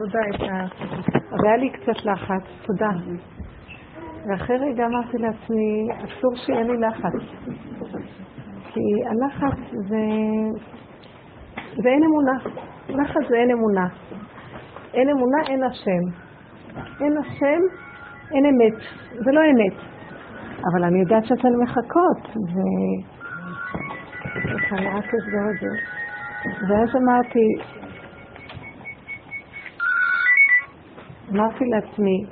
תודה, הייתה... אבל היה לי קצת לחץ, תודה. ואחרי רגע אמרתי לעצמי, אסור שיהיה לי לחץ. כי הלחץ זה... זה אין אמונה. לחץ זה אין אמונה. אין אמונה, אין השם. אין השם, אין אמת. זה לא אמת. אבל אני יודעת שאתן מחכות, ו... אני רק אסגור את זה. ואז אמרתי, אמרתי לעצמי,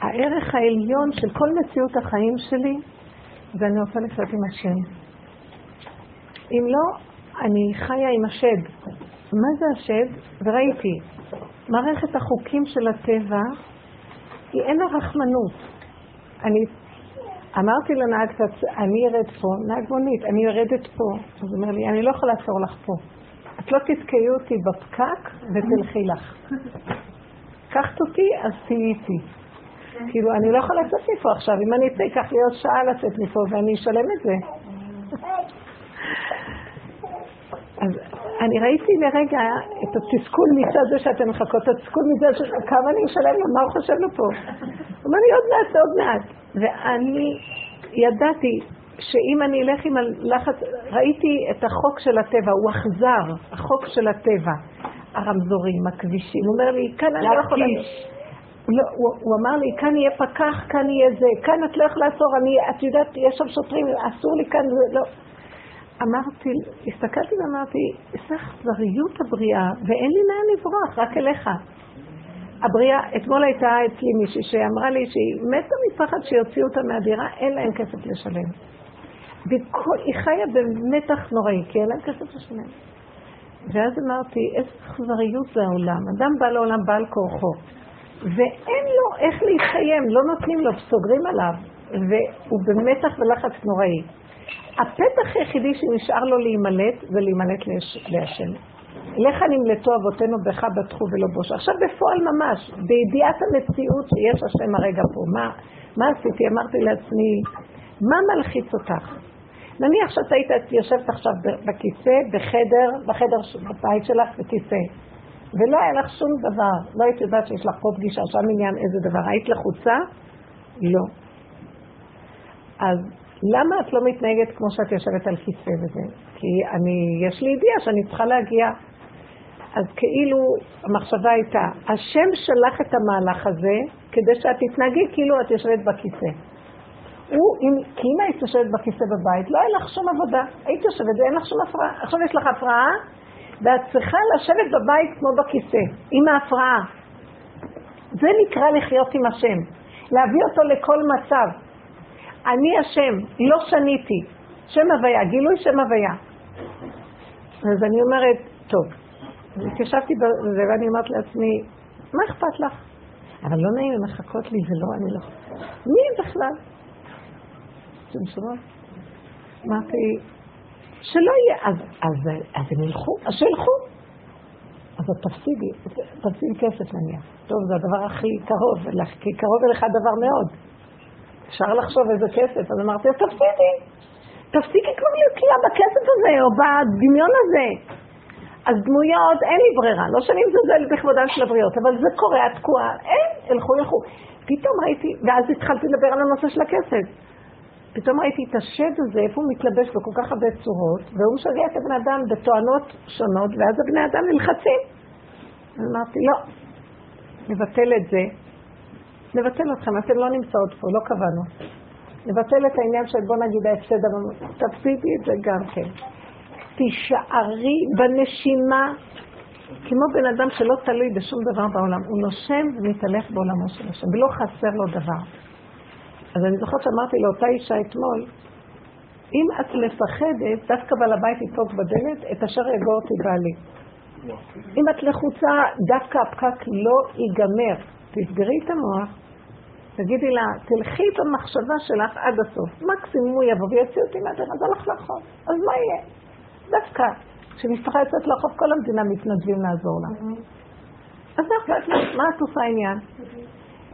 הערך העליון של כל מציאות החיים שלי זה אני רוצה לחיות עם השם. אם לא, אני חיה עם השד. מה זה השד? וראיתי, מערכת החוקים של הטבע, היא אין לה רחמנות. אני אמרתי לנהג, אני ארד פה, נהג מונית, אני יורדת פה. אז הוא אומר לי, אני לא יכולה לעצור לך פה. את לא תתקעי אותי בפקק ותלכי לך. לקחת אותי, אז תהיי איתי. כאילו, אני לא יכולה לצאת מפה עכשיו. אם אני אצא, ייקח לי עוד שעה לצאת מפה ואני אשלם את זה. אז אני ראיתי לרגע את התסכול מצד זה שאתן מחכות, את התסכול מזה שכמה אני אשלם לו, מה הוא חושב לו פה? הוא אומר לי, עוד מעט, עוד מעט. ואני ידעתי שאם אני אלך עם הלחץ, ראיתי את החוק של הטבע, הוא אכזר, החוק של הטבע. הרמזורים, הכבישים. הוא אומר לי, כאן אני לא יכולה... לא, הוא, הוא אמר לי, כאן יהיה פקח, כאן יהיה זה, כאן את לא יכולה לעצור, אני, את יודעת, יש שם שוטרים, אסור לי כאן, זה לא. אמרתי, הסתכלתי ואמרתי, איזה אכזריות הבריאה, ואין לי לאן לברוח, רק אליך. הבריאה, אתמול הייתה אצלי מישהי שאמרה לי שהיא מתה מפחד שיוציאו אותה מהדירה, אין להם כסף לשלם. והיא חיה במתח נוראי, כי אין להם כסף לשלם. ואז אמרתי, איזה אכזריות זה העולם. אדם בא לעולם בעל כורחו, ואין לו איך להתקיים, לא נותנים לו, סוגרים עליו, והוא במתח ולחץ נוראי. הפתח היחידי שנשאר לו להימלט, זה להימלט להשם. לך נמלטו אבותינו בך בטחו ולא בוש. עכשיו בפועל ממש, בידיעת המציאות שיש השם הרגע פה. מה, מה עשיתי? אמרתי לעצמי, מה מלחיץ אותך? נניח שאת היית יושבת עכשיו בכיסא, בחדר, בחדר בבית שלך בכיסא, ולא היה לך שום דבר, לא היית יודעת שיש לך פה פגישה, שם עניין איזה דבר, היית לחוצה? לא. אז למה את לא מתנהגת כמו שאת יושבת על כיסא וזה? כי אני, יש לי ידיעה שאני צריכה להגיע. אז כאילו המחשבה הייתה, השם שלח את המהלך הזה כדי שאת תתנהגי כאילו את יושבת בכיסא. הוא, אם, כי אם היית יושבת בכיסא בבית, לא היה לך שום עבודה. היית יושבת ואין לך שום הפרעה. עכשיו יש לך הפרעה, ואת צריכה לשבת בבית כמו בכיסא, עם ההפרעה. זה נקרא לחיות עם השם. להביא אותו לכל מצב. אני השם, לא שניתי. שם הוויה, גילוי שם הוויה. אז אני אומרת, טוב, התיישבתי בזה ואני אומרת לעצמי, מה אכפת לך? אבל לא נעים לחכות לי, זה לא, אני לא... מי בכלל? אתם שומעות? אמרתי, שלא יהיה, אז, אז, אז הם ילכו, אז שילכו. אז תפסידי, תפסידי כסף נניח. טוב, זה הדבר הכי קרוב, כי קרוב אליך דבר מאוד. אפשר לחשוב איזה כסף, אז אמרתי, אז תפסידי. תפסיקי כבר תלויה בכסף הזה, או בדמיון הזה. אז דמויות, אין לי ברירה, לא שאני מזלזלת בכבודן של הבריות, אבל זה קורה, את תקועה, אין, ילכו, ילכו. פתאום ראיתי, ואז התחלתי לדבר על הנושא של הכסף. פתאום ראיתי את השד הזה, איפה הוא מתלבש בכל כך הרבה צורות, והוא משגע את הבן אדם בתואנות שונות, ואז הבני אדם נלחצים. אמרתי, לא, נבטל את זה, נבטל אתכם, אתם לא נמצאות פה, לא קבענו. נבטל את העניין של בוא נגיד ההפסד, תפסידי את זה גם כן. תישארי בנשימה, כמו בן אדם שלא תלוי בשום דבר בעולם. הוא נושם ומתהלך בעולמו של השם, ולא חסר לו דבר. אז אני זוכרת שאמרתי לאותה אישה אתמול, אם את מפחדת, דווקא בעל הבית ידפוק בדלת, את אשר יגור אותי בעלי. אם את לחוצה, דווקא הפקק לא ייגמר. תסגרי את המוח, תגידי לה, תלכי את המחשבה שלך עד הסוף. מקסימום הוא יבוא ויוציא אותי מהדרך, אז הלך לרחוב. אז מה יהיה? דווקא, כשמשפחה יוצאת לרחוב, כל המדינה מתנדבים לעזור לה. אז מה את עושה עניין?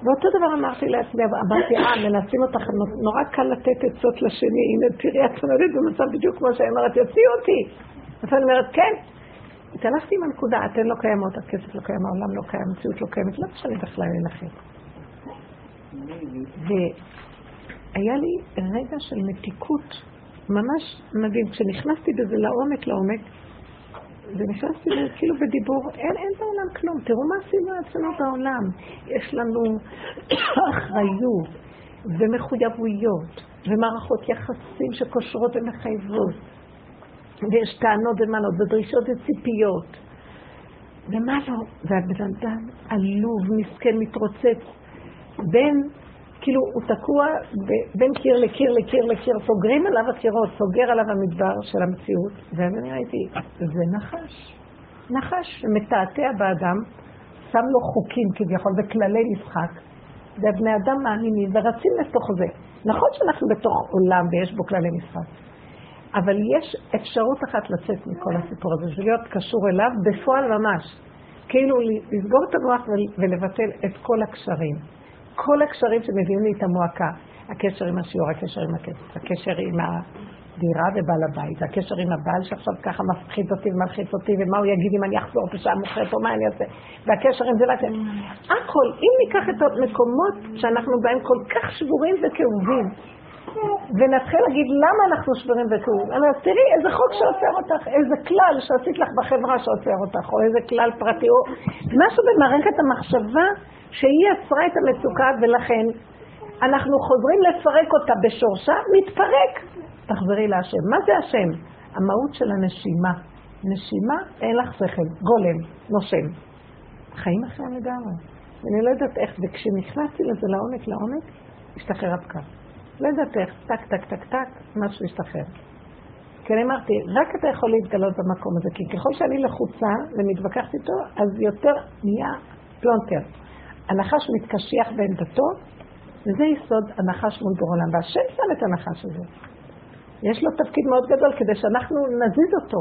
ואותו דבר אמרתי לעצמי, אמרתי, אה, מנסים אותך, נורא קל לתת עצות לשני, הנה תראי, את עומדת במצב בדיוק כמו שאני אומרת, יוציאו אותי. אז אני אומרת, כן, התהלכתי עם הנקודה, אתן לא קיימות, הכסף לא קיים, העולם לא קיים, המציאות לא קיימת, לא משנה בכלל להילחם. והיה לי רגע של מתיקות ממש מדהים. כשנכנסתי בזה לעומק לעומק, ונכנסתי כאילו בדיבור, אין, אין בעולם כלום. תראו מה עשינו אצלנו בעולם. יש לנו אחריות ומחויבויות ומערכות יחסים שקושרות ומחייבות. ויש טענות ומעלות ודרישות וציפיות. ומה לא? והבן אדם עלוב, מסכן, מתרוצץ בין כאילו הוא תקוע בין קיר לקיר לקיר לקיר, סוגרים עליו הקירות, סוגר עליו המדבר של המציאות, ואני ראיתי, זה נחש. נחש שמתעתע באדם, שם לו חוקים כביכול וכללי משחק, ובני אדם מאמינים ורצים לתוך זה. נכון שאנחנו בתוך עולם ויש בו כללי משחק, אבל יש אפשרות אחת לצאת מכל הסיפור הזה, זה להיות קשור אליו בפועל ממש. כאילו לסגור את המוח ולבטל את כל הקשרים. כל הקשרים שמביאים לי את המועקה, הקשר עם השיעור, הקשר עם הכסף, הקשר עם הדירה ובעל הבית, הקשר עם הבעל שעכשיו ככה מפחיד אותי ומלחיץ אותי, ומה הוא יגיד אם אני אחזור בשעה מוכרת או מה אני אעשה, והקשר עם זה והקשר. הכל, אם ניקח את המקומות שאנחנו בהם כל כך שבורים וכאובים, ונתחיל להגיד למה אנחנו שבורים וכאובים. אז תראי איזה חוק שעוצר אותך, איזה כלל שעשית לך בחברה שעוצר אותך, או איזה כלל פרטי, או משהו במערכת המחשבה שהיא יצרה את המצוקה ולכן אנחנו חוזרים לפרק אותה בשורשה, מתפרק. תחזרי להשם. מה זה השם? המהות של הנשימה. נשימה, אין לך שכל, גולם, נושם. חיים אחרים לגמרי. ואני לא יודעת איך, וכשנכנסתי לזה לעומק לעומק, השתחרר הפקק. יודעת איך, טק, טק, טק, טק, משהו השתחרר. כי אני אמרתי, רק אתה יכול להתגלות במקום הזה, כי ככל שאני לחוצה ומתווכחת איתו, אז יותר נהיה פלונטר. הנחש מתקשיח בעמדתו, וזה יסוד הנחש מול בורא עולם. והשם שם את הנחש הזה. יש לו תפקיד מאוד גדול כדי שאנחנו נזיז אותו.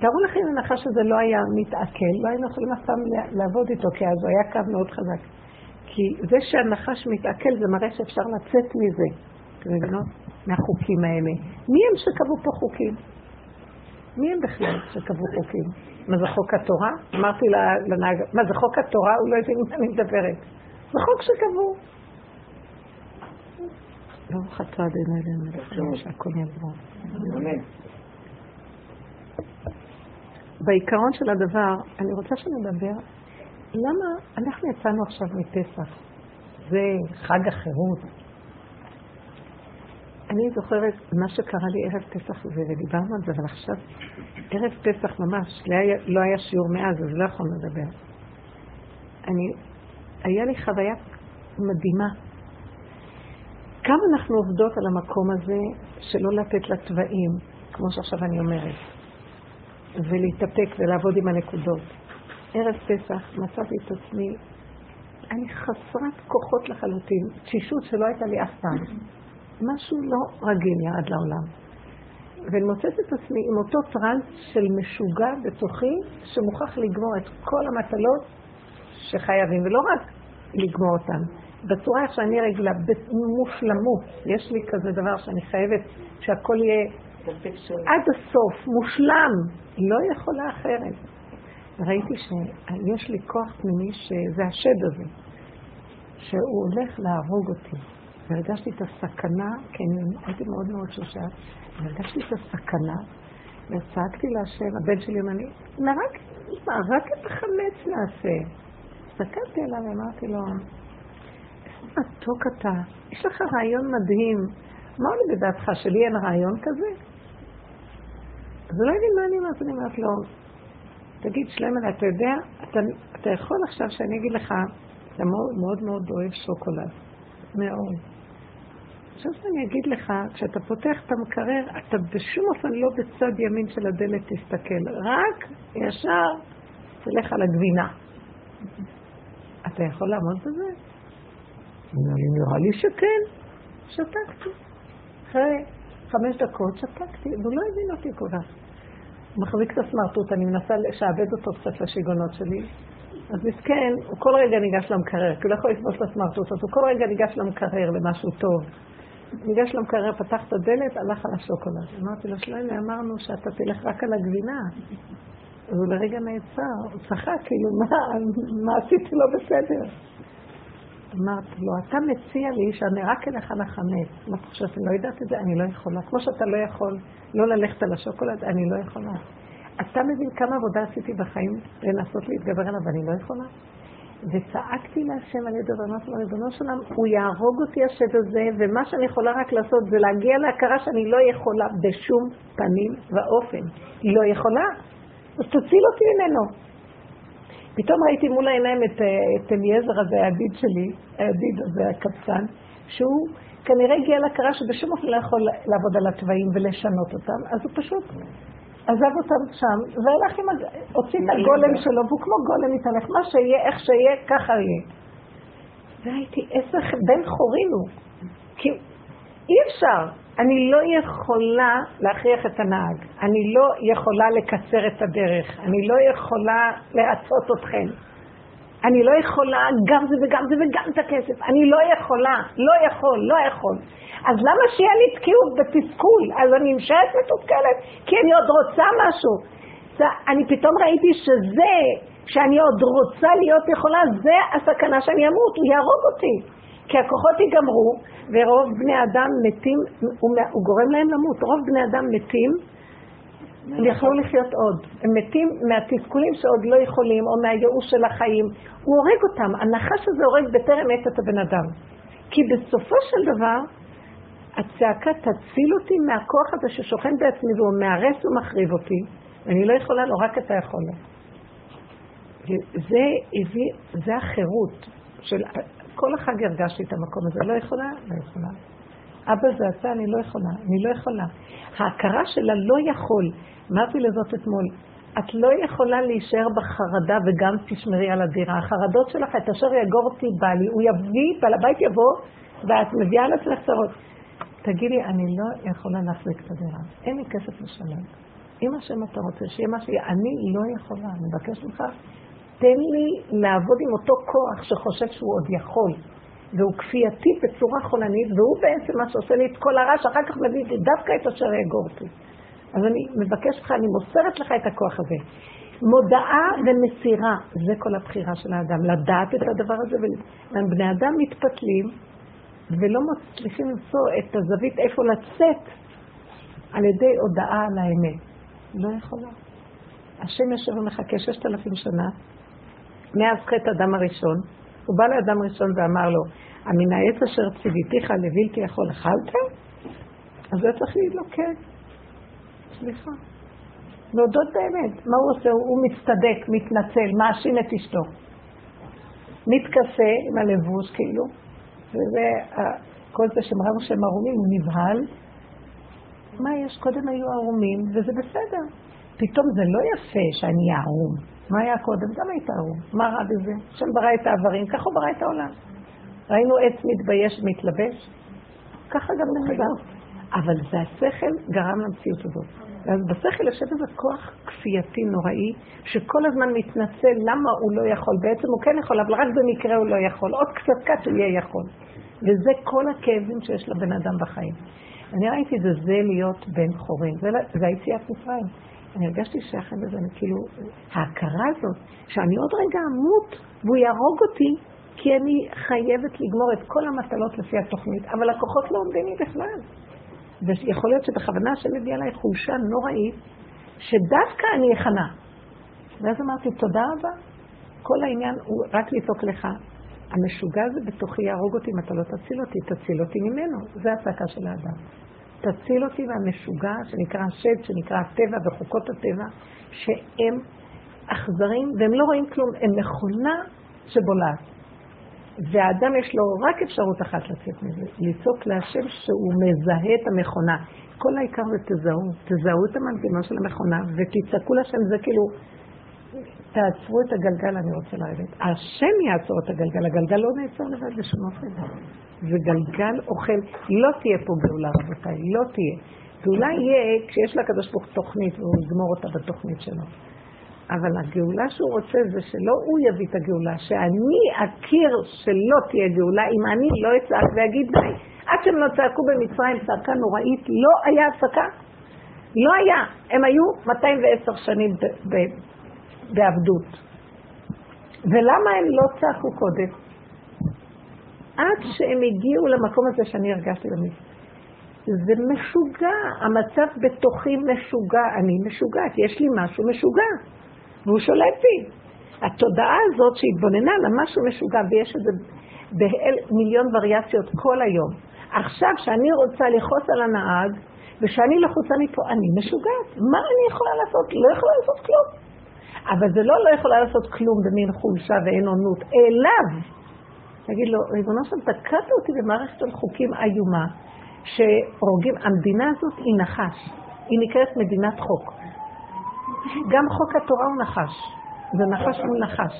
תארו לכם אם הנחש הזה לא היה מתעכל, לא היינו יכולים אף פעם לעבוד איתו, כי אז הוא היה קו מאוד חזק. כי זה שהנחש מתעכל זה מראה שאפשר לצאת מזה, מבינות? מהחוקים האלה. מי הם שקבעו פה חוקים? מי הם בכלל שקבעו חוקים? מה זה חוק התורה? אמרתי לנהג, מה זה חוק התורה? הוא לא הבין מה אני מדברת. זה חוק שקבעו. ברוך אתה אדוני אלינו, שהכל יעבור. בעיקרון של הדבר, אני רוצה שנדבר, למה אנחנו יצאנו עכשיו מפסח? זה חג החירות, אני זוכרת מה שקרה לי ערב פסח ודיברנו על זה, אבל עכשיו, ערב פסח ממש, לא היה, לא היה שיעור מאז, אז לא יכולנו לדבר. אני, היה לי חוויה מדהימה. כמה אנחנו עובדות על המקום הזה שלא לתת לתוואים, כמו שעכשיו אני אומרת, ולהתאפק ולעבוד עם הנקודות. ערב פסח מצאתי את עצמי, אני חסרת כוחות לחלוטין, תשישות שלא הייתה לי אף פעם. משהו לא רגיל ירד לעולם. ואני מוצאת את עצמי עם אותו טראנס של משוגע בתוכי, שמוכרח לגמור את כל המטלות שחייבים, ולא רק לגמור אותן, בצורה איך שאני רגילה, במושלמות. יש לי כזה דבר שאני חייבת שהכל יהיה עד הסוף, מושלם. לא יכולה אחרת. ראיתי שיש לי כוח פנימי שזה השד הזה, שהוא הולך להרוג אותי. והרגשתי את הסכנה, כי אני הייתי מאוד מאוד שלושה, והרגשתי את הסכנה, וצעקתי להשם, הבן שלי אומר לי, רק, רק את החמץ נעשה. הסתכלתי עליו ואמרתי לו, איזה מתוק אתה, יש לך רעיון מדהים, מה עולה בדעתך, שלי אין רעיון כזה? אז הוא לא הבין מה אני אומרת, אני אומרת לו, תגיד, שלמה, אתה יודע, אתה, אתה יכול עכשיו שאני אגיד לך, אתה מאוד מאוד מאוד אוהב שוקולד. מאוד. עכשיו שאני אגיד לך, כשאתה פותח את המקרר, אתה בשום אופן לא בצד ימין של הדלת תסתכל, רק ישר תלך על הגבינה. אתה יכול לעמוד בזה? נראה לי שכן. שתקתי. אחרי חמש דקות שתקתי, והוא לא הבין אותי כל כך. הוא מחזיק את הסמרטוט, אני מנסה לשעבד אותו קצת לשיגעונות שלי. אז מסכן, הוא כל רגע ניגש למקרר, כי הוא לא יכול לסבול את הסמרטוט, אז הוא כל רגע ניגש למקרר למשהו טוב. ניגש למקרר, פתח את הדלת, הלך על השוקולד. אמרתי לו, שלמה, אמרנו שאתה תלך רק על הגבינה. אז הוא לרגע נעצר, הוא צחק, כאילו, מה, מה עשיתי לא בסדר? אמרתי לו, אתה מציע לי שאני רק אלך על החמץ. מה אתה חושב, אני לא יודעת את זה? אני לא יכולה. כמו שאתה לא יכול לא ללכת על השוקולד, אני לא יכולה. אתה מבין כמה עבודה עשיתי בחיים לנסות להתגבר עליו ואני לא יכולה? וצעקתי להשם על ידי ואמרתי לו, ריבונו שלם, הוא יהרוג אותי השד הזה, ומה שאני יכולה רק לעשות זה להגיע להכרה שאני לא יכולה בשום פנים ואופן. לא יכולה. אז תציל אותי ממנו. פתאום ראיתי מול העיניים את, אה, את אליעזר הזה, הידיד שלי, הידיד הזה, הקבצן, שהוא כנראה הגיע להכרה שבשום אופן לא יכול לעבוד על התוואים ולשנות אותם, אז הוא פשוט עזב אותם שם, והלך עם, הוציא את הגולם שלו, והוא כמו גולם מתהלך, מה שיהיה, איך שיהיה, ככה יהיה. והייתי עשר, בן חורין הוא. כי אי אפשר, אני לא יכולה להכריח את הנהג, אני לא יכולה לקצר את הדרך, אני לא יכולה לרצות אתכם. אני לא יכולה גם זה וגם זה וגם את הכסף. אני לא יכולה, לא יכול, לא יכול. אז למה שיהיה לי תקיעות בתסכול? אז אני נשארת מתוסכלת, כי אני עוד רוצה משהו. אני פתאום ראיתי שזה, שאני עוד רוצה להיות יכולה, זה הסכנה שאני אמות, הוא יהרוג אותי. כי הכוחות ייגמרו, ורוב בני אדם מתים, הוא, הוא גורם להם למות. רוב בני אדם מתים הם יכלו לחיות עוד. הם מתים מהתסכולים שעוד לא יכולים, או מהייאוש של החיים. הוא הורג אותם. הנחש הזה הורג בטרם עת את הבן אדם. כי בסופו של דבר, הצעקה תציל אותי מהכוח הזה ששוכן בעצמי והוא מארס ומחריב אותי. אני לא יכולה לו, רק אתה יכול. זה הביא, זה החירות של, כל החג הרגשתי את המקום הזה. לא יכולה, לא יכולה. אבא זה אתה, אני לא יכולה, אני לא יכולה. ההכרה שלה לא יכול. אמרתי לזאת אתמול, את לא יכולה להישאר בחרדה וגם תשמרי על הדירה. החרדות שלך, את אשר יגור אותי בעלי, הוא יביא, בעל הבית יבוא, ואת מביאה על עצמך צרות. תגידי, אני לא יכולה להחזיק את הדירה. אין לי כסף לשלם. אם השם אתה רוצה, שיהיה מה שיהיה, אני לא יכולה, אני מבקש ממך, תן לי לעבוד עם אותו כוח שחושב שהוא עוד יכול. והוא כפייתי בצורה חולנית, והוא בעצם מה שעושה לי את כל הרעש, אחר כך מביא לי דווקא את אשר יאגור אותי. אז אני מבקשת לך, אני מוסרת לך את הכוח הזה. מודעה ומסירה, זה כל הבחירה של האדם, לדעת את הדבר הזה, ובני אדם מתפתלים ולא מצליחים למצוא את הזווית איפה לצאת על ידי הודעה על האמת. לא יכולה. השם יושב ומחכה ששת אלפים שנה, מאז חטא אדם הראשון, הוא בא לאדם ראשון ואמר לו, המן העץ אשר ציוויתיך לבלתי יכול אכלת? אז הוא צריך להגיד לו, כן. סליחה. להודות באמת. מה הוא עושה? הוא מצטדק, מתנצל, מאשים את אשתו. מתכסה עם הלבוש, כאילו, וזה, כל זה שמרנו שהם ערומים, הוא נבהל. מה יש? קודם היו ערומים, וזה בסדר. פתאום זה לא יפה שאני ערום. מה היה קודם? גם היית ערום. מה רע בזה? השם ברא את האיברים, ככה הוא ברא את העולם. ראינו עץ מתבייש ומתלבש? ככה גם בן אדם. אבל זה השכל גרם למציאות הזאת. ואז בשכל יושב איזה כוח כפייתי נוראי, שכל הזמן מתנצל למה הוא לא יכול. בעצם הוא כן יכול, אבל רק במקרה הוא לא יכול. עוד קצת קט הוא יהיה יכול. וזה כל הכאבים שיש לבן אדם בחיים. אני ראיתי את זה, זה להיות בן חורין. זה, זה היציאת מצרים. אני הרגשתי שאחרי זה, אני כאילו, ההכרה הזאת, שאני עוד רגע אמות והוא יהרוג אותי, כי אני חייבת לגמור את כל המטלות לפי התוכנית, אבל הכוחות לא עומדים לי בכלל. ויכול להיות שבכוונה השם מביא עליי חולשה נוראית, שדווקא אני אכנע. ואז אמרתי, תודה רבה. כל העניין הוא רק לצעוק לך. המשוגע הזה בתוכי יהרוג אותי אם אתה לא תציל אותי, תציל אותי ממנו. זה הצעקה של האדם. תציל אותי מהמשוגע שנקרא השד, שנקרא הטבע וחוקות הטבע, שהם אכזרים והם לא רואים כלום, הם מכונה שבולעת. והאדם יש לו רק אפשרות אחת לצאת מזה, לצעוק להשם שהוא מזהה את המכונה. כל העיקר זה תזהו, תזהו את המנגנון של המכונה ותצעקו להשם, זה כאילו, תעצרו את הגלגל, אני רוצה לרדת. השם יעצור את הגלגל, הגלגל לא נעצר לבד בשום אופן. זה גלגל אוכל, לא תהיה פה גאולה רבותיי, לא תהיה. גאולה יהיה כשיש לקדוש ברוך תוכנית והוא יגמור אותה בתוכנית שלו. אבל הגאולה שהוא רוצה זה שלא הוא יביא את הגאולה, שאני אכיר שלא תהיה גאולה אם אני לא אצעק ואגיד די. עד שהם לא צעקו במצרים צעקה נוראית, לא היה הפסקה. לא היה. הם היו 210 שנים בעבדות. ולמה הם לא צעקו קודם? עד שהם הגיעו למקום הזה שאני הרגשתי במצווה. זה משוגע, המצב בתוכי משוגע, אני משוגעת, יש לי משהו משוגע, והוא שולט בי. התודעה הזאת שהתבוננה על משהו משוגע, ויש את זה במיליון וריאציות כל היום. עכשיו, שאני רוצה לכעוס על הנהג, ושאני לחוצה מפה, אני משוגעת. מה אני יכולה לעשות? לא יכולה לעשות כלום. אבל זה לא לא יכולה לעשות כלום במין חולשה ואין עונות, אליו. תגיד לו, ריבונו שם, תקעת אותי במערכת של חוקים איומה, שהורגים, המדינה הזאת היא נחש, היא נקראת מדינת חוק. גם חוק התורה הוא נחש, זה נחש מול נחש.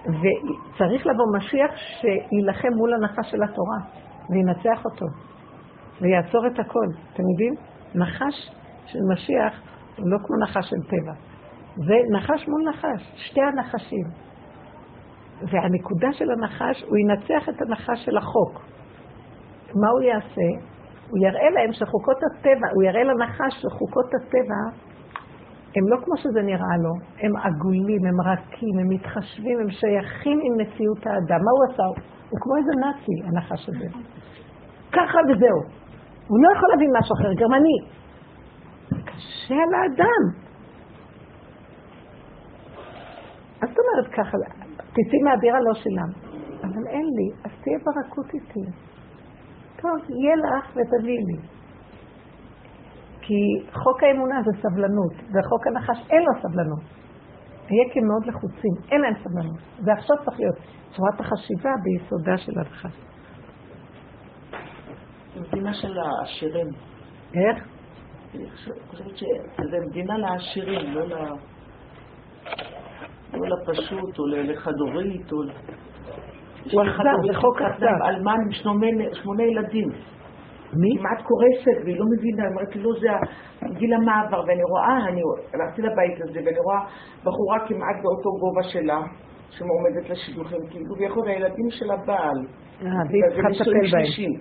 וצריך לבוא משיח שיילחם מול הנחש של התורה, וינצח אותו, ויעצור את הכל. אתם יודעים? נחש של משיח הוא לא כמו נחש של טבע. זה נחש מול נחש, שתי הנחשים. והנקודה של הנחש, הוא ינצח את הנחש של החוק. מה הוא יעשה? הוא יראה להם שחוקות הטבע, הוא יראה לנחש שחוקות הטבע הם לא כמו שזה נראה לו, הם עגולים, הם רכים, הם מתחשבים, הם שייכים עם מציאות האדם. מה הוא עשה? הוא כמו איזה נאצי, הנחש הזה. ככה וזהו. הוא לא יכול להבין משהו אחר, גרמני. קשה על מה זאת אומרת ככה? תצאי מהבירה לא שילם. אבל אין לי, אז תהיה ברכות איתי. טוב, יהיה לך ותביאי לי. כי חוק האמונה זה סבלנות, וחוק הנחש אין לו סבלנות. היקים מאוד לחוצים, אין להם סבלנות. זה עכשיו צריך להיות צורת החשיבה ביסודה של הנחש. זה מדינה של העשירים. איך? אני חושבת שזה מדינה לעשירים, לא, ל... לא לפשוט, או לחד-הורית, או... הוא אכזר, זה חוק אכזר. אלמן עם שמונה ילדים. מי? כמעט קורסת, והיא לא מבינה, אומרת לי, לא, זה גיל המעבר, ואני רואה, אני הלכתי לבית הזה, ואני רואה בחורה כמעט באותו גובה שלה, שמועמדת לשידוכים, כאילו, ויכול הילדים של הבעל. אה, והיא צריכה לטפל בהם.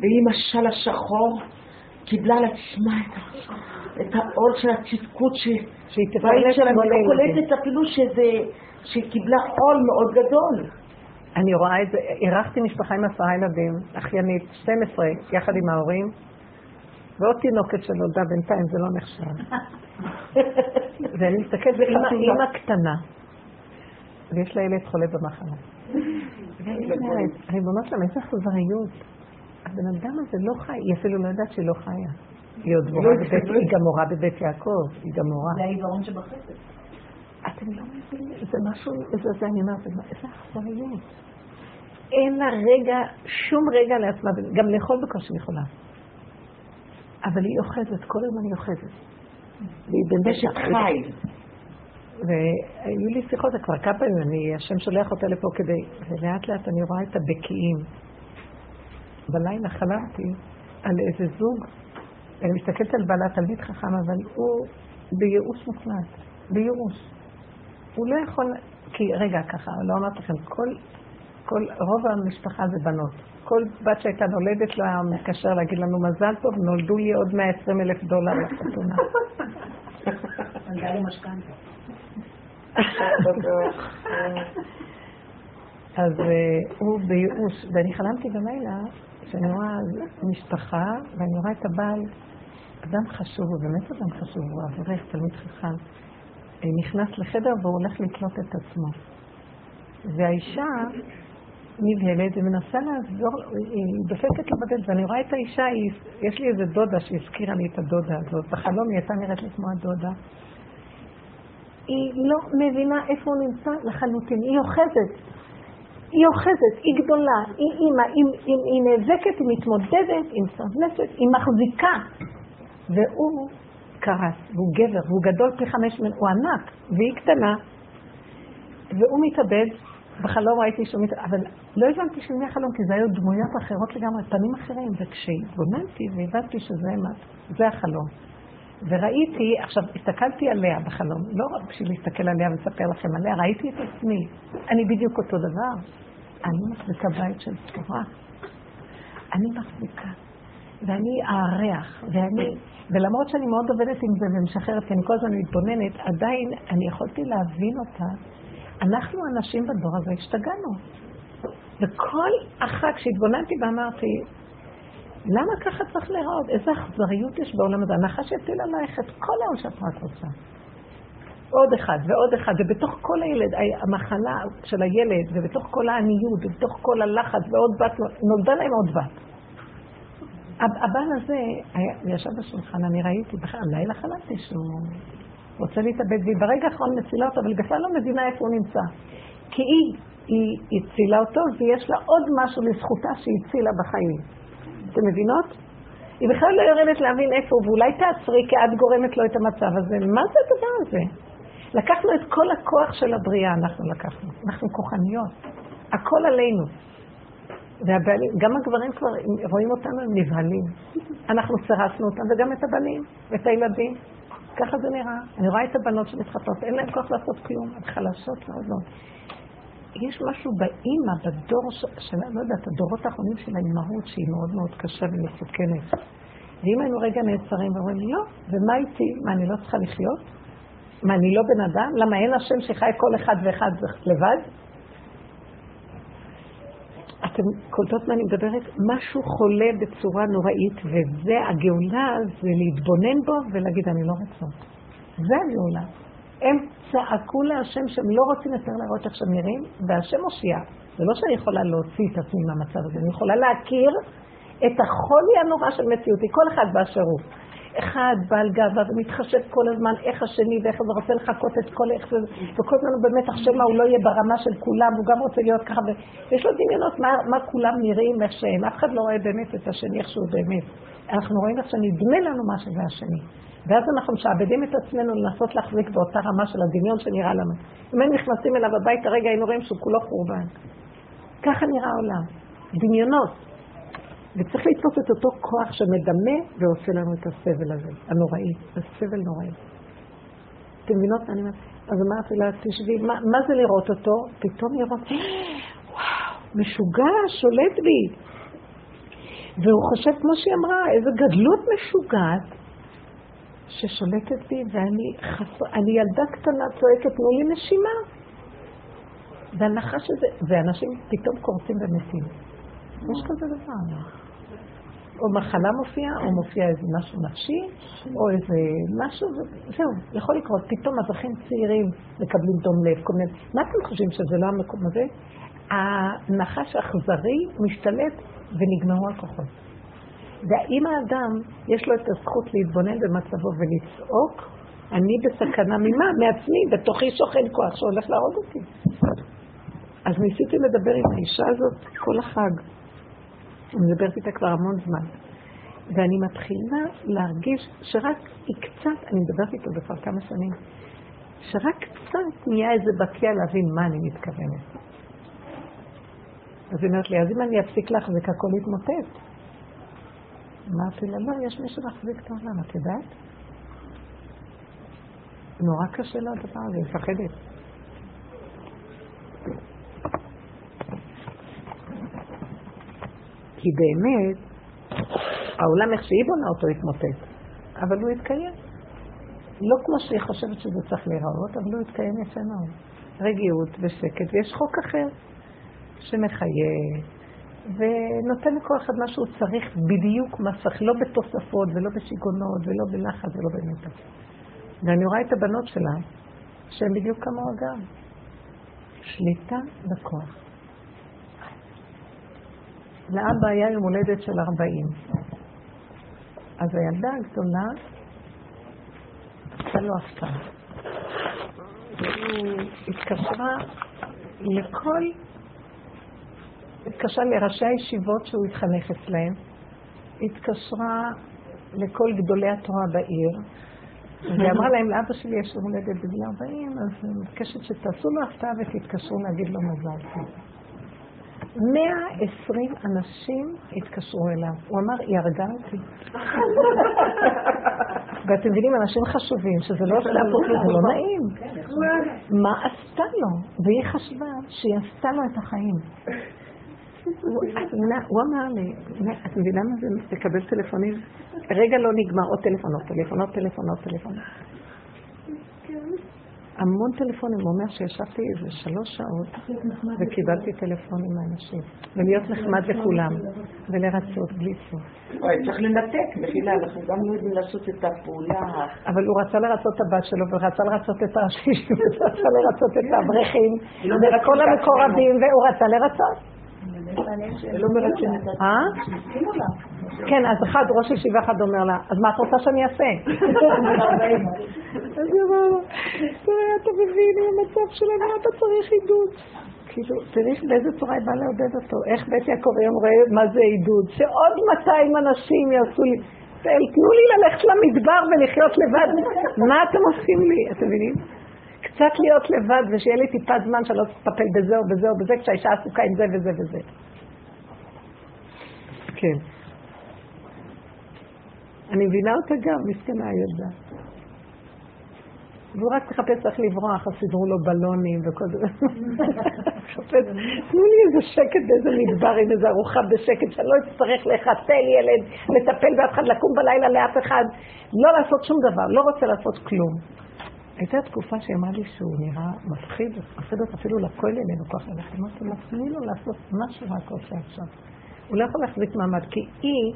והיא עם השל השחור, קיבלה על עצמה את העול של הצדקות תפרנס שלה, אני לא קולטת אפילו שזה, שהיא קיבלה עול מאוד גדול. אני רואה את זה, אירחתי משפחה עם עשרה ילדים, אחיינית, 12, יחד עם ההורים, ועוד תינוקת שנולדה בינתיים, זה לא נחשב. ואני מסתכלת, אימא קטנה, ויש לה ילד חולה במחלה. ריבונו שלם, איזה אכזריות. הבן אדם הזה לא חי, היא אפילו לא יודעת שהיא לא חיה. היא עוד מורה בבית, היא גם מורה בבית יעקב, היא גם מורה. זה העיוורון שבחסד. אתם לא מבינים, זה משהו, זה, אני אומרת, איזה אכזריות. אין לה רגע, שום רגע לעצמה, גם לאכול בקושי יכולה. אבל היא אוחזת, כל היום אני אוחזת. והיא במשך חי. והיו לי שיחות, כבר כמה פעמים, אני, השם שולח אותה לפה כדי, ולאט לאט אני רואה את הבקיעים. בלילה חלמתי על איזה זוג, אני מסתכלת על בעלת תלמיד חכם, אבל הוא בייאוש מוחלט, בייאוש. הוא לא יכול, כי רגע ככה, לא אמרתי לכם, כל כל, רוב המשפחה זה בנות. כל בת שהייתה נולדת לא היה מתקשר להגיד לנו מזל טוב, נולדו לי עוד 120 אלף דולר לחתונה. אז אה, הוא בייאוש, ואני חלמתי בלילה שאני רואה משפחה, ואני רואה את הבעל, אדם חשוב, הוא באמת אדם חשוב, הוא אברך, תלמיד חכם, אה, נכנס לחדר והוא הולך לקלוט את עצמו. והאישה נבהלת ומנסה לעזור, היא דופקת לו בדלת, ואני רואה את האישה, היא, יש לי איזה דודה שהזכירה לי את הדודה הזאת, בחלום היא הייתה נראית לי כמו הדודה. היא לא מבינה איפה הוא נמצא לחלוטין, היא אוחזת. היא אוחזת, היא גדולה, היא אימא, היא, היא, היא נאבקת, היא מתמודדת, היא מסרבנסת, היא מחזיקה. והוא קרס, והוא גבר, והוא גדול פי חמש ממנו, הוא ענק, והיא קטנה, והוא מתאבד, בחלום ראיתי שהוא מת... אבל לא הבנתי של מי החלום, כי זה היו דמויות אחרות לגמרי, פנים אחרים, וכשהתבוננתי והבנתי שזה זה החלום. וראיתי, עכשיו, הסתכלתי עליה בחלום, לא רק בשביל להסתכל עליה ולספר לכם עליה, ראיתי את עצמי. אני בדיוק אותו דבר. אני מחזיקה בית של תורה. אני מחזיקה. ואני אארח, ואני... ולמרות שאני מאוד עובדת עם זה ומשחררת, כי אני כל הזמן מתבוננת, עדיין אני יכולתי להבין אותה. אנחנו הנשים בדור הזה השתגענו. וכל אחת, כשהתבוננתי ואמרתי, למה ככה צריך להיראות? איזה אכזריות יש בעולם הזה. הנחש יטיל עלייך את כל היום שאת רק רוצה. עוד אחד ועוד אחד, ובתוך כל הילד, המחלה של הילד, ובתוך כל העניות, ובתוך כל הלחץ, ועוד בת, נולדה להם עוד בת. הבן הזה היה, ישב בשולחן, אני ראיתי, בכלל, לילה חלמתי שהוא רוצה להתאבד, והיא ברגע האחרון מצילה אותו, אבל בכלל לא מבינה איפה הוא נמצא. כי היא, היא הצילה אותו, ויש לה עוד משהו לזכותה שהיא הצילה בחיים. אתם מבינות? היא בכלל לא יורדת להבין איפה הוא, ואולי תעצרי, כי את גורמת לו את המצב הזה. מה זה הדבר הזה? לקחנו את כל הכוח של הבריאה, אנחנו לקחנו. אנחנו כוחניות. הכל עלינו. וגם הגברים כבר רואים אותנו, הם נבהלים. אנחנו סירסנו אותם, וגם את הבנים, ואת הילדים. ככה זה נראה. אני רואה את הבנות שמתחתות, אין להן כוח לעשות כלום, הן חלשות מאוד מאוד. יש משהו באימא, בדור של, לא יודעת, הדורות האחרונים של האימהות, שהיא מאוד מאוד קשה ומסוכנת. ואם היינו רגע נעצרים ואומרים, לא, ומה איתי? מה, אני לא צריכה לחיות? מה, אני לא בן אדם? למה אין השם שחי כל אחד ואחד לבד? אתם קולטות מה אני מדברת? משהו חולה בצורה נוראית, וזה, הגאולה זה להתבונן בו ולהגיד, אני לא רוצה. זה הגאולה. הם צעקו להשם שהם לא רוצים יותר לראות איך שהם נראים, והשם מושיע. זה לא שאני יכולה להוציא את עצמי מהמצב הזה, אני יכולה להכיר את החולי הנורא של מציאותי, כל אחד באשר הוא. אחד בעל גאווה ומתחשב כל הזמן איך השני ואיך הוא רוצה לחכות את כל איך זה, וכל הזמן הוא עכשיו מה הוא לא יהיה ברמה של כולם, הוא גם רוצה להיות ככה, ויש לו דמיונות מה, מה כולם נראים איך שהם, אף אחד לא רואה באמת את השני איך שהוא באמת. אנחנו רואים איך שנדמה לנו מה שזה השני. ואז אנחנו משעבדים את עצמנו לנסות להחזיק באותה רמה של הדמיון שנראה לנו. אם היינו נכנסים אליו הביתה, רגע היינו רואים שהוא כולו חורבן. ככה נראה העולם. דמיונות. וצריך לתפוס את אותו כוח שמדמה ועושה לנו את הסבל הזה, הנוראי. זה סבל נוראי. אתם מבינות מה אני אומרת? אז אמרתי לה, תשבי, מה, מה זה לראות אותו? פתאום לראות, וואו, משוגע, שולט בי. והוא חושב, כמו שהיא אמרה, איזו גדלות משוגעת, ששולטת בי, ואני חס... אני ילדה קטנה צועקת, תנו לי נשימה. והנחש הזה, ואנשים פתאום קורצים ומתים. יש כזה דבר. או מחלה מופיעה, או מופיע איזה משהו נפשי, או איזה משהו, זהו, יכול לקרות. פתאום אזרחים צעירים מקבלים דום לב, כל מיני... מה אתם חושבים שזה לא המקום הזה? הנחש האכזרי משתלט ונגמרו הכוחות. ואם האדם, יש לו את הזכות להתבונן במצבו ולצעוק, אני בסכנה ממה? מעצמי, בתוכי שוכן כוח שהולך להרוג אותי. אז ניסיתי לדבר עם האישה הזאת כל החג. אני מדברת איתה כבר המון זמן. ואני מתחילה להרגיש שרק היא קצת, אני מדברת איתו כבר כמה שנים, שרק קצת נהיה איזה בקיע להבין מה אני מתכוונת. אז היא אומרת לי, אז אם אני אפסיק להחזיק הכל יתמוטט. אמרתי לה, לא, יש מי שמחזיק את העולם, את יודעת? נורא קשה לו הדבר הזה, היא מפחדת. כי באמת, העולם איך שהיא בונה אותו התמוטט, אבל הוא יתקיים. לא כמו שהיא חושבת שזה צריך להיראות, אבל הוא יתקיים יפה מאוד. רגיעות ושקט, ויש חוק אחר שמחיה, ונותן לכל אחד מה שהוא צריך בדיוק מה צריך, לא בתוספות ולא בשיגונות ולא בלחץ ולא במתח. ואני רואה את הבנות שלה, שהן בדיוק כמוה גם. שליטה בכוח. לאבא היה יום הולדת של 40. אז הילדה הגדולה עשה לו הפתעה. והיא התקשרה לכל התקשרה לראשי הישיבות שהוא התחנך אצלהם, התקשרה לכל גדולי התורה בעיר, ואמרה להם, לאבא שלי יש יום הולדת בגיל 40, אז אני מבקשת שתעשו לו הפתעה ותתקשרו להגיד לו מזל טוב. 120 אנשים התקשרו אליו. הוא אמר, היא הרגה אותי. ואתם מבינים, אנשים חשובים, שזה לא עושה פה, זה לא נעים. מה עשתה לו? והיא חשבה שהיא עשתה לו את החיים. הוא אמר לי, את מבינה מה זה לקבל טלפונים? רגע לא נגמר, עוד טלפונות, טלפונות, טלפונות, טלפונות. המון טלפונים, הוא אומר שישבתי איזה שלוש שעות וקיבלתי טלפונים מאנשים. ולהיות נחמד לכולם, ולרצות בלי סוף. צריך לנתק, מחילה, אנחנו גם לא יודעים לעשות את הפעולה. אבל הוא רצה לרצות את הבת שלו, ורצה לרצות את הראשים, ורצה לרצות את האברכים, ואת כל המקורבים, והוא רצה לרצות. לא את אה? כן, אז אחד, ראש ישיבה אחד אומר לה, אז מה את רוצה שאני אעשה? אז היא אמרה לו, תראה, אתה מבין, עם המצב שלנו, אתה צריך עידוד. כאילו, תראי באיזה צורה היא באה לעודד אותו. איך בית יעקב היום רואה מה זה עידוד? שעוד 200 אנשים יעשו לי, תנו לי ללכת למדבר ולחיות לבד. מה אתם עושים לי? אתם מבינים? קצת להיות לבד ושיהיה לי טיפה זמן שלא תטפל בזה או בזה או בזה כשהאישה עסוקה עם זה וזה וזה. כן. אני מבינה אותה גם, מסכנה הילדה. והוא רק מחפש איך לברוח, אז סידרו לו בלונים וכל זה. מחפש, תנו לי איזה שקט באיזה מדבר עם איזה ארוחה בשקט, שאני לא אצטרך לחתל ילד, לטפל באף אחד, לקום בלילה לאף אחד, לא לעשות שום דבר, לא רוצה לעשות כלום. הייתה תקופה שהיא אמרה לי שהוא נראה מפחיד, מפחיד אותה אפילו לכולל אין לו כוח ללכת. אמרתי לה, תני לו לעשות משהו רק עושה עכשיו. הוא לא יכול להחזיק מעמד, כי היא,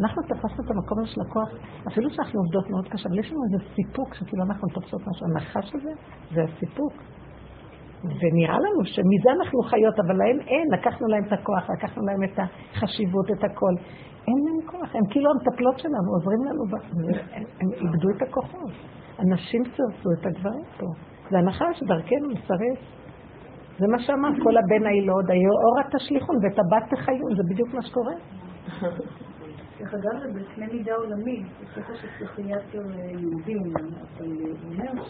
אנחנו תפסנו את המקום של הכוח, אפילו שאנחנו עובדות מאוד קשה, אבל יש לנו איזה סיפוק שכאילו אנחנו תופסות משהו. הנחש הזה זה הסיפוק. ונראה לנו שמזה אנחנו חיות, אבל להם אין, לקחנו להם את הכוח, לקחנו להם את החשיבות, את הכל. אין להם כוח, הם כאילו המטפלות שלנו, עוזרים לנו, הם איבדו את הכוחות. הנשים סירסו את הגברים פה. זה הנחש דרכנו מסרס. זה מה שאמר, כל הבן הילוד, אורה תשליכון ואת הבת תחיון, זה בדיוק מה שקורה. דרך אגב, זה בקנה מידה עולמי, זה ספר של פסיכיאטר יהודי, אבל הוא אומר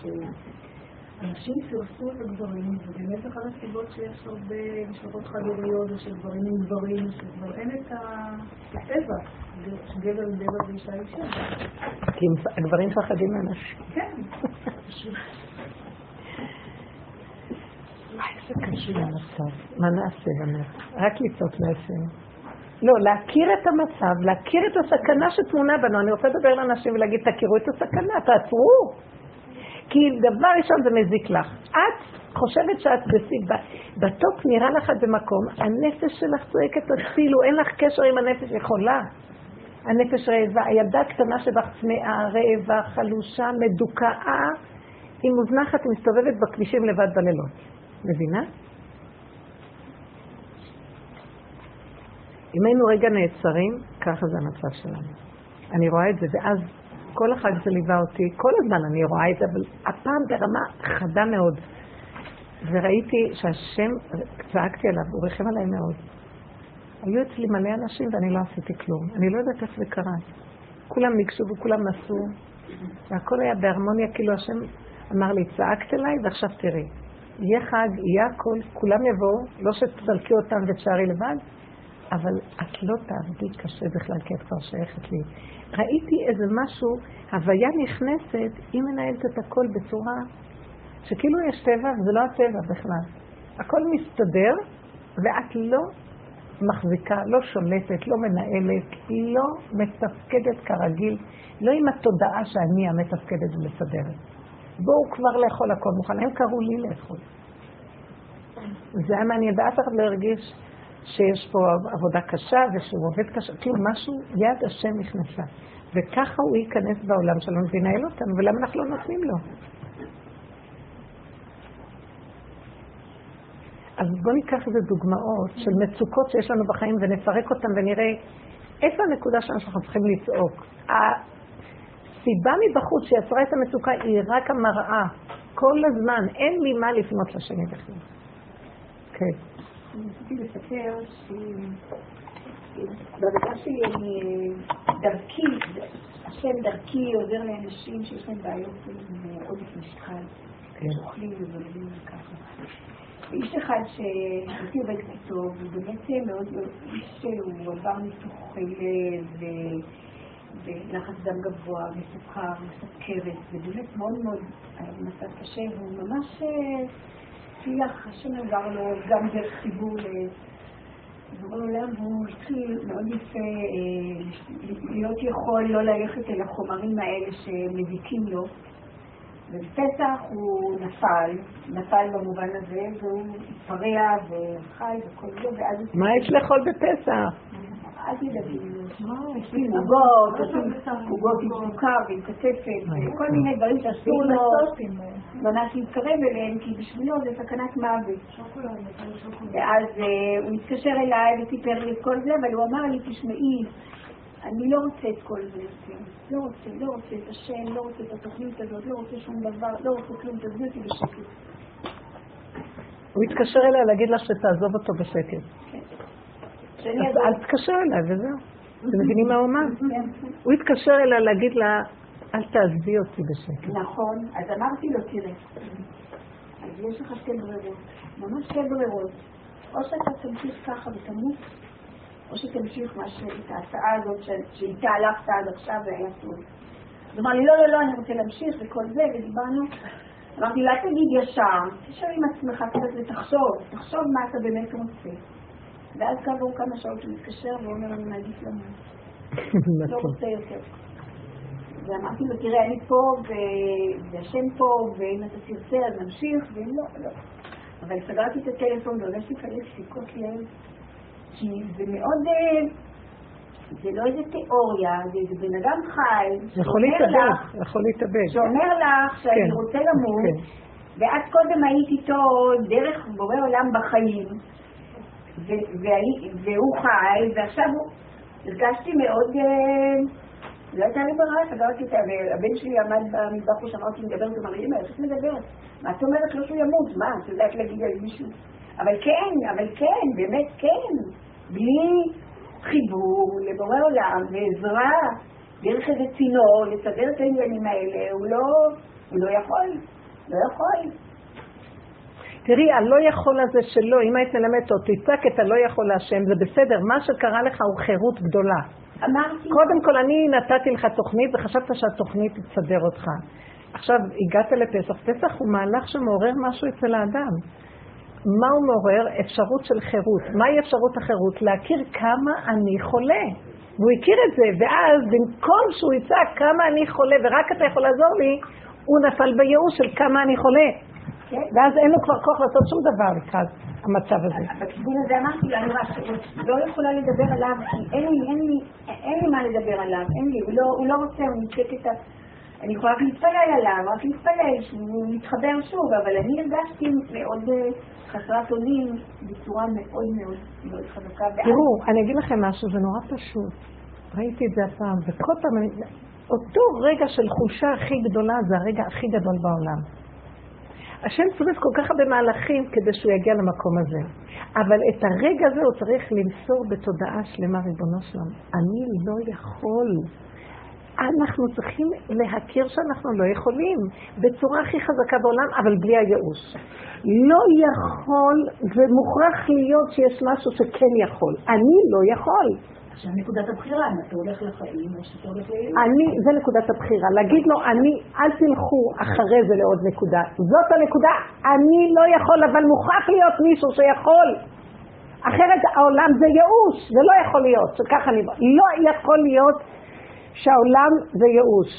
שאנשים סירסו את הגברים, ובאמת אחת הסיבות שיש הרבה משפחות חד-הוריות, ושל גברים עם גברים, שכבר אין את הטבע, שגבר עם גבר ואישה אישה. כי הגברים מפחדים מאנשים. כן. איזה קשה המצב. מה נעשה באמת? רק לצעוק להשם. לא, להכיר את המצב, להכיר את הסכנה שטמונה בנו. אני רוצה לדבר לאנשים ולהגיד, תכירו את הסכנה, תעצרו. כי דבר ראשון זה מזיק לך. את חושבת שאת בשיא, בטופ נראה לך במקום, הנפש שלך צועקת הצילו, אין לך קשר עם הנפש יכולה. הנפש רעבה, הילדה הקטנה שבך צמאה, רעבה, חלושה, מדוכאה, היא מוזנחת, היא מסתובבת בכבישים לבד בלילות. מבינה? אם היינו רגע נעצרים, ככה זה המצב שלנו. אני רואה את זה, ואז כל החג ליווה אותי, כל הזמן אני רואה את זה, אבל הפעם ברמה חדה מאוד. וראיתי שהשם, צעקתי עליו, הוא ריחם עליי מאוד. היו אצלי מלא אנשים ואני לא עשיתי כלום. אני לא יודעת איך זה קרה. כולם ניגשו וכולם נסעו, והכל היה בהרמוניה, כאילו השם אמר לי, צעקת אליי ועכשיו תראי. יהיה חג, יהיה הכל, כולם יבואו, לא שתסלקי אותם ותשארי לבד, אבל את לא תעבדי קשה בכלל, כי את כבר שייכת לי. ראיתי איזה משהו, הוויה נכנסת, היא מנהלת את הכל בצורה שכאילו יש טבע וזה לא הטבע בכלל. הכל מסתדר, ואת לא מחזיקה, לא שולטת, לא מנהלת, לא מתפקדת כרגיל, לא עם התודעה שאני המתפקדת ומסדרת. בואו כבר לאכול הכל מוכן. הם קראו לי לאכול. זה היה מעניין, ואף אחד לא הרגיש שיש פה עבודה קשה ושהוא עובד קשה, כאילו משהו, יד השם נכנסה. וככה הוא ייכנס בעולם שלנו וינהל אותנו, ולמה אנחנו לא נותנים לו? אז בואו ניקח איזה דוגמאות של מצוקות שיש לנו בחיים ונפרק אותן ונראה איפה הנקודה שלנו שאנחנו צריכים לצעוק. הסיבה מבחוץ שיצרה את המצוקה היא רק המראה. כל הזמן, אין לי מה לפנות לשני בכלל. כן. אני רציתי לספר שבדקה שלי אני דרכי, השם דרכי עוזר לאנשים שיש להם בעיות עם עודף משקל, כן. שאוכלים ובולמים וככה. איש אחד שהייתי עובדת איתו, הוא באמת מאוד, איש שהוא עבר ניתוחי לב ולחץ דם גבוה וסוכר וסוכרת, ובאמת מאוד מאוד מצב קשה, והוא ממש הצליח, השם עבר לו גם דרך חיבור בורא עולם הוא התחיל מאוד יפה אה, להיות יכול לא ללכת אל החומרים האלה שמזיקים לו. ובפסח הוא נפל, נפל במובן הזה, והוא התפרע וחי וכל זה, ואז... מה יש לאכול בפסח? אל תדאגי, יש לי עוגות, עוגות עם סוכר ועם כתפת, וכל מיני דברים שאסור לו ממש להתקרב אליהם, כי בשבילו זה סכנת מוות. ואז הוא התקשר אליי וסיפר לי את כל זה, אבל הוא אמר לי, תשמעי, אני לא רוצה את כל זה יותר. לא רוצה, לא רוצה את השם, לא רוצה את התוכנית הזאת, לא רוצה שום דבר, לא רוצה כלום, תעזבי אותי בשקט. הוא התקשר אליה להגיד לך שתעזוב אותו בשקט. אז אל תתקשר אליי וזהו. אתם מבינים מה הוא אמר? הוא התקשר אליה להגיד לה, אל תעזבי אותי בשקט. נכון, אז אמרתי לו, תראה, אז יש לך שתי ברירות, ממש שתי ברירות. או שאתה תמשיך ככה ותמות, או שתמשיך את ההצעה הזאת שאיתה הלכת עד עכשיו והיה טוב. אז אמר לי, לא, לא, לא, אני רוצה להמשיך וכל זה, ודיברנו. אמרתי, לא תגיד ישר, תשאר עם עצמך קצת ותחשוב, תחשוב מה אתה באמת רוצה. ואז כעבור כמה שעות הוא מתקשר ואומר, אני מעדיף למות. לא רוצה יותר. ואמרתי לו, תראה, אני פה, והשם פה, ואם אתה תרצה אז נמשיך, ואם לא, לא. אבל סגרתי את הטלפון והולך לי כאלה סיכות לב, כי זה מאוד, זה לא איזה תיאוריה, זה בן אדם חי, יכול להתאבד, יכול להתאבד. שאומר לך שאני רוצה למות, ואת קודם היית איתו דרך בורא עולם בחיים. והוא חי, ועכשיו הרגשתי מאוד, לא הייתה לי ברירה, סגרתי את הבן שלי עמד במטבח ושמעתי מדבר, הוא אמר אמא, איך את מדברת? מה את אומרת לו שהוא ימות? מה, את יודעת להגיד על מישהו? אבל כן, אבל כן, באמת כן. בלי חיבור לבורא עולם ועזרה דרך איזה צינור לסדר את העניינים האלה, הוא לא, הוא לא יכול, לא יכול. תראי, הלא יכול הזה שלו, אם היית מלמדת אותו, תצעק את הלא יכול להשם, זה בסדר, מה שקרה לך הוא חירות גדולה. אמרתי. קודם כל, אני נתתי לך תוכנית וחשבת שהתוכנית תסדר אותך. עכשיו, הגעת לפסח, פסח הוא מהלך שמעורר משהו אצל האדם. מה הוא מעורר? אפשרות של חירות. מהי אפשרות החירות? להכיר כמה אני חולה. והוא הכיר את זה, ואז במקום שהוא יצעק כמה אני חולה ורק אתה יכול לעזור לי, הוא נפל בייאוש של כמה אני חולה. כן. ואז אין לו כבר כוח לעשות שום דבר לקראת המצב הזה. בכיוון הזה אמרתי לו, אני לא יכולה לדבר עליו, אין לי, אין לי, אין לי מה לדבר עליו, אין לי, הוא לא, לא רוצה, הוא נמצאת את ה... אני יכולה רק להתפלל עליו, רק להתפלל שהוא יתחבר שוב, אבל אני הרגשתי מאוד אה, חסרת אונים בצורה מאוד מאוד מאוד חזקה. תראו, אני אגיד לכם משהו, זה נורא פשוט. ראיתי את זה הפעם, וכל פעם, אותו רגע של חולשה הכי גדולה זה הרגע הכי גדול בעולם. השם צודק כל כך הרבה מהלכים כדי שהוא יגיע למקום הזה. אבל את הרגע הזה הוא צריך למסור בתודעה שלמה, ריבונו שלום. אני לא יכול. אנחנו צריכים להכיר שאנחנו לא יכולים, בצורה הכי חזקה בעולם, אבל בלי הייאוש. לא יכול, ומוכרח להיות שיש משהו שכן יכול. אני לא יכול. נקודת הבחירה, אם אתה הולך לחיים או שאתה הולך לילד. אני, זה נקודת הבחירה. להגיד לו, אני, אל תלכו אחרי זה לעוד נקודה. זאת הנקודה. אני לא יכול, אבל מוכרח להיות מישהו שיכול. אחרת העולם זה ייאוש, זה לא יכול להיות, שככה אני... לא יכול להיות שהעולם זה ייאוש.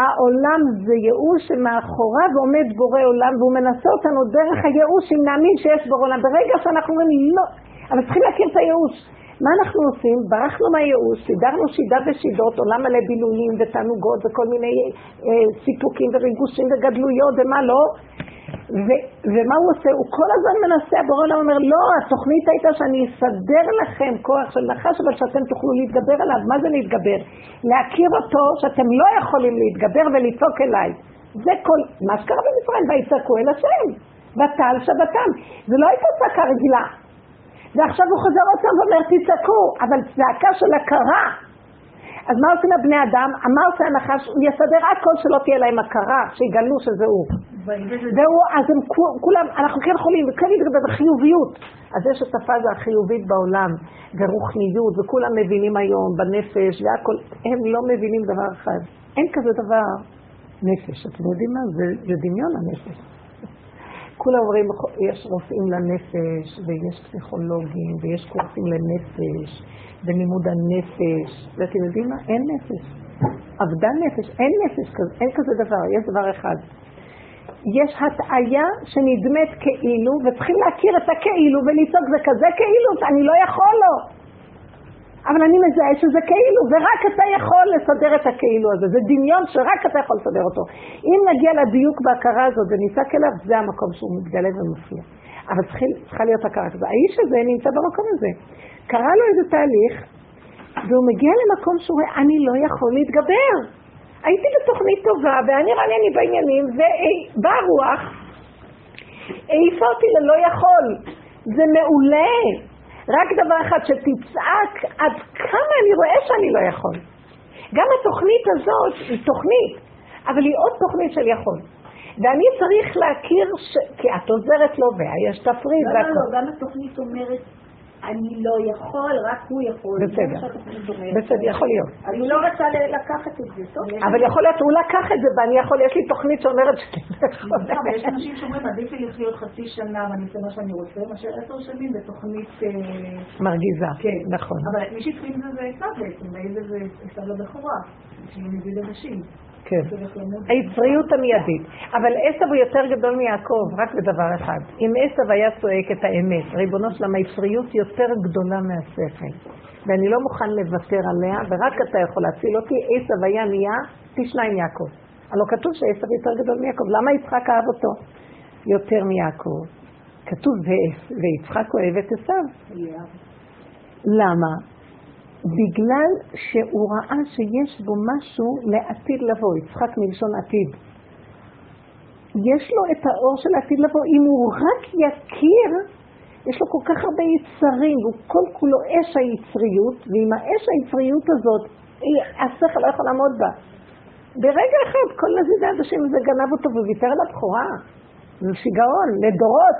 העולם זה ייאוש שמאחוריו עומד בורא עולם והוא מנסה אותנו דרך הייאוש אם נאמין שיש בורא עולם. ברגע שאנחנו אומרים לא, אבל צריכים להכיר את הייאוש. מה אנחנו עושים? ברחנו מהייאוש, סידרנו שידה ושידות, עולם מלא בילויים ותענוגות וכל מיני אה, סיפוקים וריגושים וגדלויות ומה לא. ו- ומה הוא עושה? הוא כל הזמן מנסה, הבורא עולם אומר, לא, התוכנית הייתה שאני אסדר לכם כוח של נחש, אבל שאתם תוכלו להתגבר עליו. מה זה להתגבר? להכיר אותו שאתם לא יכולים להתגבר ולצעוק אליי. זה כל, מה שקרה במצרים, ויצעקו אל השם, ותעל שבתם. זה לא הייתה צעקה רגילה. ועכשיו הוא חוזר עוד פעם ואומר, תצעקו, אבל צעקה של הכרה. אז מה עושים הבני אדם? אמר עושה הוא יסדר הכל שלא תהיה להם הכרה, שיגלו שזה הוא. והוא, אז הם כולם, אנחנו כן יכולים, וכן להתגבר בחיוביות. אז יש את הפאזה החיובית בעולם, ורוחניות, וכולם מבינים היום בנפש והכל, הם לא מבינים דבר אחד. אין כזה דבר נפש. אתם יודעים מה? זה, זה דמיון הנפש. כולם אומרים, יש רופאים לנפש, ויש פסיכולוגים, ויש קורסים לנפש, ולימוד הנפש, ואתם יודעים מה? אין נפש. אבדה נפש, אין נפש כזה, אין כזה דבר, יש דבר אחד. יש הטעיה שנדמת כאילו, וצריכים להכיר את הכאילו ולצעוק, זה כזה כאילו, אני לא יכול לו. אבל אני מזהה שזה כאילו, ורק אתה יכול לסדר את הכאילו הזה. זה דמיון שרק אתה יכול לסדר אותו. אם נגיע לדיוק בהכרה הזאת ונצעק אליו, זה המקום שהוא מתגלה ומופיע. אבל צריכה, להיות הכרה כזאת. האיש הזה נמצא במקום הזה. קרה לו איזה תהליך, והוא מגיע למקום שהוא רואה, אני לא יכול להתגבר. הייתי בתוכנית טובה, והיה נראה לי בעניינים, ובאה רוח, העיפה אותי ללא יכול. זה מעולה. רק דבר אחד, שתצעק עד כמה אני רואה שאני לא יכול. גם התוכנית הזאת היא תוכנית, אבל היא עוד תוכנית של יכול. ואני צריך להכיר, ש... כי את עוזרת לו, ויש תפריד. לא, לא, לא, גם התוכנית אומרת אני לא יכול, רק הוא יכול. בסדר, בסדר, יכול להיות. אני לא רצה לקחת את זה, טוב. אבל יכול להיות, הוא לקח את זה, ואני יכול, יש לי תוכנית שאומרת שאני לא יש אנשים שאומרים, עדיף לי לחיות חצי שנה ואני אעשה מה שאני רוצה, מאשר עשר שנים בתוכנית... אה, מרגיזה, כן. נכון. אבל מי שהתחיל בזה זה עשיו בעצם, זה עשיו לבכורה, שהיא מביא לנשים. כן. היצריות המיידית. אבל עשב הוא יותר גדול מיעקב, רק בדבר אחד. אם עשב היה צועק את האמת, ריבונו שלם, היצריות יותר גדולה מהשכל. ואני לא מוכן לוותר עליה, ורק אתה יכול להציל אותי. עשב היה נהיה פי שניים יעקב. הלא כתוב שעשב יותר גדול מיעקב. למה יצחק אהב אותו יותר מיעקב? כתוב, ויצחק אוהב את עשו. למה? בגלל שהוא ראה שיש בו משהו לעתיד לבוא, יצחק מלשון עתיד. יש לו את האור של העתיד לבוא, אם הוא רק יכיר, יש לו כל כך הרבה יצרים, והוא כל כולו אש היצריות, ועם האש היצריות הזאת, השכל לא יכול לעמוד בה. ברגע אחד, כל נזיד העדשים הזה גנב אותו וויתר על הבכורה. זה שיגעון, לדורות.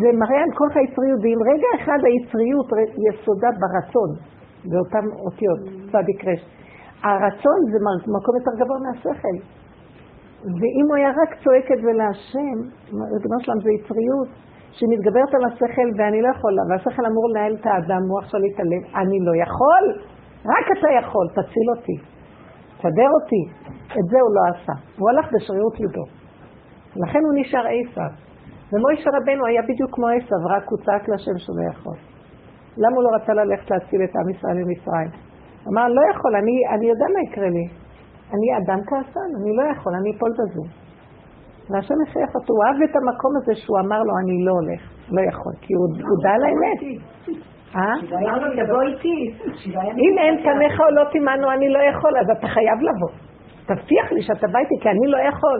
זה מראה על כוח היצריות, ואם רגע אחד היצריות יסודה ברצון, באותן אותיות, צדיק רש. הרצון זה מקום יותר גבוה מהשכל. ואם הוא היה רק צועק את זה להשם, ריבונו שלם זה יצריות, שמתגברת על השכל ואני לא יכולה, והשכל אמור לנהל את האדם, הוא עכשיו להתעלם, אני לא יכול, רק אתה יכול, תציל אותי, תסדר אותי. את זה הוא לא עשה, הוא הלך בשרירות ליבו. לכן הוא נשאר עשיו. ומוישה רבנו היה בדיוק כמו עשיו, רק הוא צעק להשם שהוא לא יכול. למה הוא לא רצה ללכת להציל את עם ישראל ממצרים? אמר, לא יכול, אני, אני יודע מה יקרה לי. אני אדם כעסן, אני לא יכול, אני אפול בזו. והשם הכריח אותו, הוא אהב את המקום הזה שהוא אמר לו, אני לא הולך, לא יכול, כי הוא הודע על האמת. אה? תבוא איתי. אם אין פניך או לא תימנו, אני לא יכול, אז אתה חייב לבוא. תבטיח לי שאתה בא איתי, כי אני לא יכול.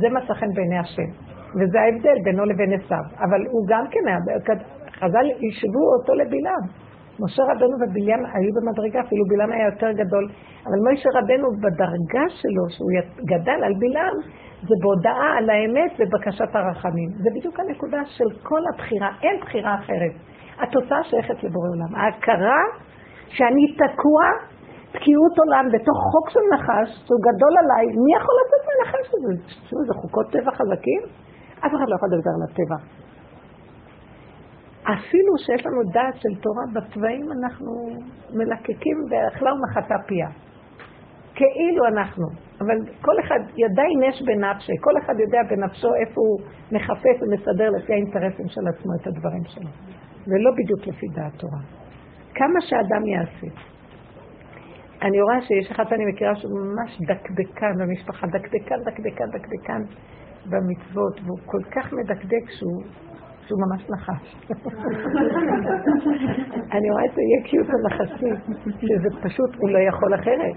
זה מצא חן בעיני השם. וזה ההבדל בינו לבין עשיו. אבל הוא גם כן היה, חז"ל ישבו אותו לבלעם. משה רבנו ובלעם היו במדרגה, אפילו בלעם היה יותר גדול, אבל משה רבנו בדרגה שלו, שהוא גדל על בלעם, זה בהודעה על האמת ובקשת הרחמים. זה בדיוק הנקודה של כל הבחירה, אין בחירה אחרת. התוצאה שייכת לבורא עולם. ההכרה שאני תקוע, תקיעות עולם בתוך חוק של נחש, שהוא גדול עליי, מי יכול לצאת מהנחש הזה? זה חוקות טבע חזקים? אף אחד לא יכול לדבר על הטבע. אפילו שיש לנו דעת של תורה בתוואים, אנחנו מלקקים ואכלה ומחתה פיה. כאילו אנחנו. אבל כל אחד, ידיים יש בנפשי, כל אחד יודע בנפשו איפה הוא מחפש ומסדר לפי האינטרסים של עצמו את הדברים שלו. ולא בדיוק לפי דעת תורה. כמה שאדם יעשה. אני רואה שיש אחד שאני מכירה שהוא ממש דקדקן במשפחה, דקדקן, דקדקן, דקדקן במצוות, והוא כל כך מדקדק שהוא שהוא ממש נחש. אני רואה את היקיות הנחשי, שזה פשוט, הוא לא יכול אחרת.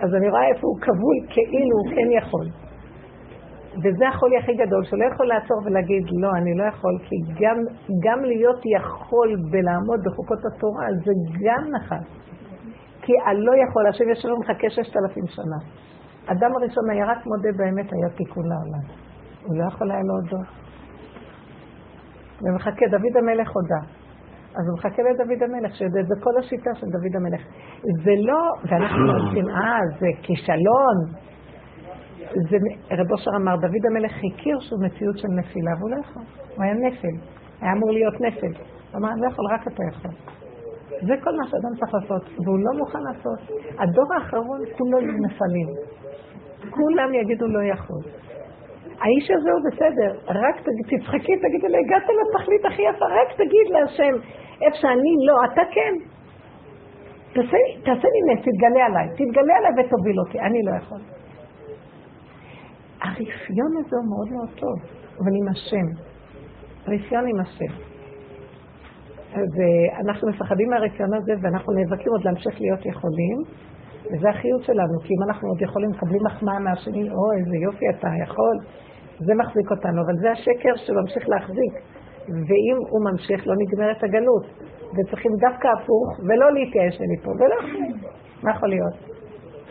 אז אני רואה איפה הוא כבול כאילו הוא כן יכול. וזה החולי הכי גדול, שהוא לא יכול לעצור ולהגיד, לא, אני לא יכול, כי גם, גם להיות יכול ולעמוד בחוקות התורה, זה גם נחש. כי הלא יכול, השם ישב ומחכה ששת אלפים שנה. אדם הראשון היה רק מודה באמת, היה תיקון לעולם. הוא לא יכול היה להודות. ומחכה, דוד המלך הודה. אז הוא מחכה לדוד המלך, שיודע, זה כל השיטה של דוד המלך. זה לא, ואנחנו אומרים, אה, זה כישלון. זה, רב אושר אמר, דוד המלך הכיר שהוא מציאות של נפילה, והוא לא יכול. הוא היה נפל. היה אמור להיות נפל. הוא אמר, אני לא יכול, רק אתה יכול. זה כל מה שאדם צריך לעשות, והוא לא מוכן לעשות. הדור האחרון כולו נפלים. כולם יגידו לא יכול. האיש הזה הוא בסדר, רק תצחקי, תגידי לו, הגעת לתכלית הכי יפה, רק תגיד להשם, איפה שאני לא, אתה כן. תעשה, לי נס, תתגלה עליי, תתגלה עליי ותוביל אותי, אני לא יכול. הרפיון הזה הוא מאוד מאוד טוב, אבל עם השם. רפיון עם השם. ואנחנו מפחדים מהרפיון הזה ואנחנו נאבקים עוד להמשיך להיות יכולים, וזה החיות שלנו, כי אם אנחנו עוד יכולים, מקבלים מחמאה מהשני, או איזה יופי אתה יכול, זה מחזיק אותנו, אבל זה השקר שממשיך להחזיק. ואם הוא ממשיך, לא נגמרת הגלות. וצריכים דווקא הפוך, ולא להתייאש מפה, ולא. מה יכול להיות?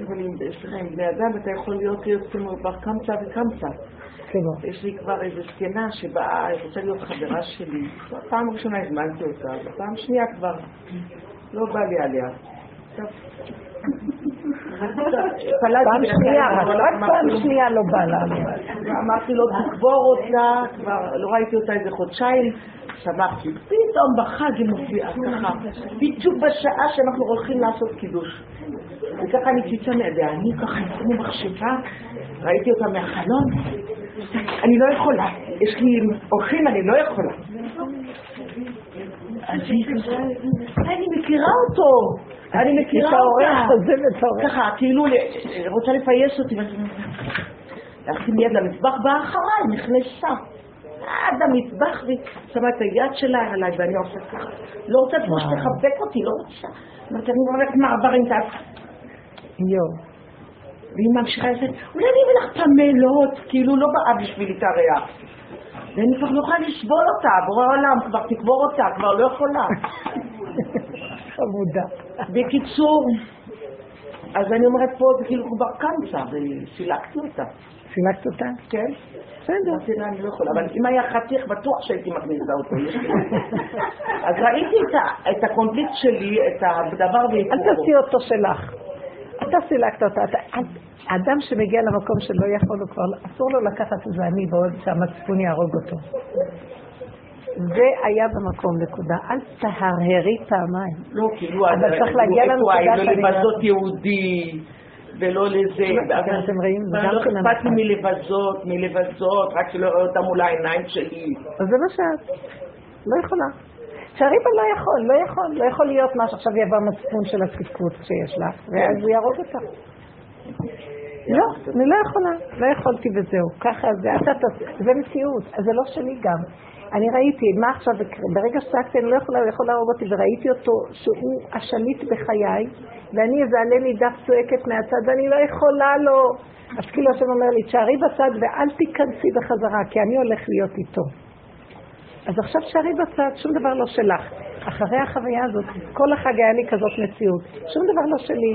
אבל אם יש לך עם בני אדם, אתה יכול להיות יוצא בר קמצא וקמצא. יש לי כבר איזו זקנה שבאה, היא רוצה להיות חברה שלי. פעם ראשונה הזמנתי אותה, ופעם שנייה כבר לא בא לי עליה. פעם שנייה, רק פעם שנייה לא בא לה. אמרתי לו, תקבור אותה, כבר לא ראיתי אותה איזה חודשיים, שמחתי. פתאום בחג היא מופיעה ככה, בדיוק בשעה שאנחנו הולכים לעשות קידוש. וככה אני ציצה מידיה, אני ככה כמו מחשבה, ראיתי אותה מהחלון, אני לא יכולה, יש לי אורחים, אני לא יכולה. אני מכירה אותו, אני מכירה אותה. ככה, כאילו, רוצה לפייס אותי. לשים יד למטבח, באה אחריי, נכנסה. עד המטבח, והיא שמה את היד שלה עליי, ואני עושה ככה. לא רוצה כמו שתחבק אותי, לא רוצה. אמרתי, אני הולכת מעבר עם תעש. יואו. והיא ממשיכה לצאת, אולי אני אביא לך פמלות, כאילו לא באה בשביל להתארח. ואני כבר לא יכולה לסבול אותה, בורא עולם, כבר תקבור אותה, כבר לא יכולה. חמודה. בקיצור, אז אני אומרת פה, זה כאילו כבר קמצא, וסילקתי אותה. סילקת אותה? כן. בסדר. אמרתי לה, אני לא יכולה, אבל אם היה חתיך, בטוח שהייתי מכניסה אותו. אז ראיתי את הקונפליקט שלי, את הדבר והיפוכו. אל תעשי אותו שלך. אתה סילקת אותה. אדם שמגיע למקום שלא יכול, הוא כבר, אסור לו לקחת איזה אני בעוד שהמצפון יהרוג אותו. זה היה במקום, נקודה. אל תהרהרי פעמיים. לא, כאילו, אבל צריך להגיע לנקודה שאני... לא לבזות יהודי, ולא לזה. לא, אתם רואים? גם כן אכפת לי מלבזות, מלבזות, רק שלא רואה אותם מול העיניים שלי. אז זה מה שאת. לא יכולה. שהריבה לא יכול, לא יכול, לא יכול להיות מה שעכשיו יהיה במצפון של הצדקות שיש לך, ואז הוא יהרוג אותך. לא, אני לא יכולה, לא יכולתי וזהו, ככה זה, זה מציאות, אז זה לא שלי גם. אני ראיתי, מה עכשיו ברגע שצעקתי, אני לא יכולה, הוא יכול להרוג אותי, וראיתי אותו שהוא השליט בחיי, ואני איזה עלה נידף צועקת מהצד, ואני לא יכולה לו. אז כאילו השם אומר לי, תשארי בצד ואל תיכנסי בחזרה, כי אני הולך להיות איתו. אז עכשיו שערי בצד, שום דבר לא שלך. אחרי החוויה הזאת, כל החג היה לי כזאת מציאות. שום דבר לא שלי.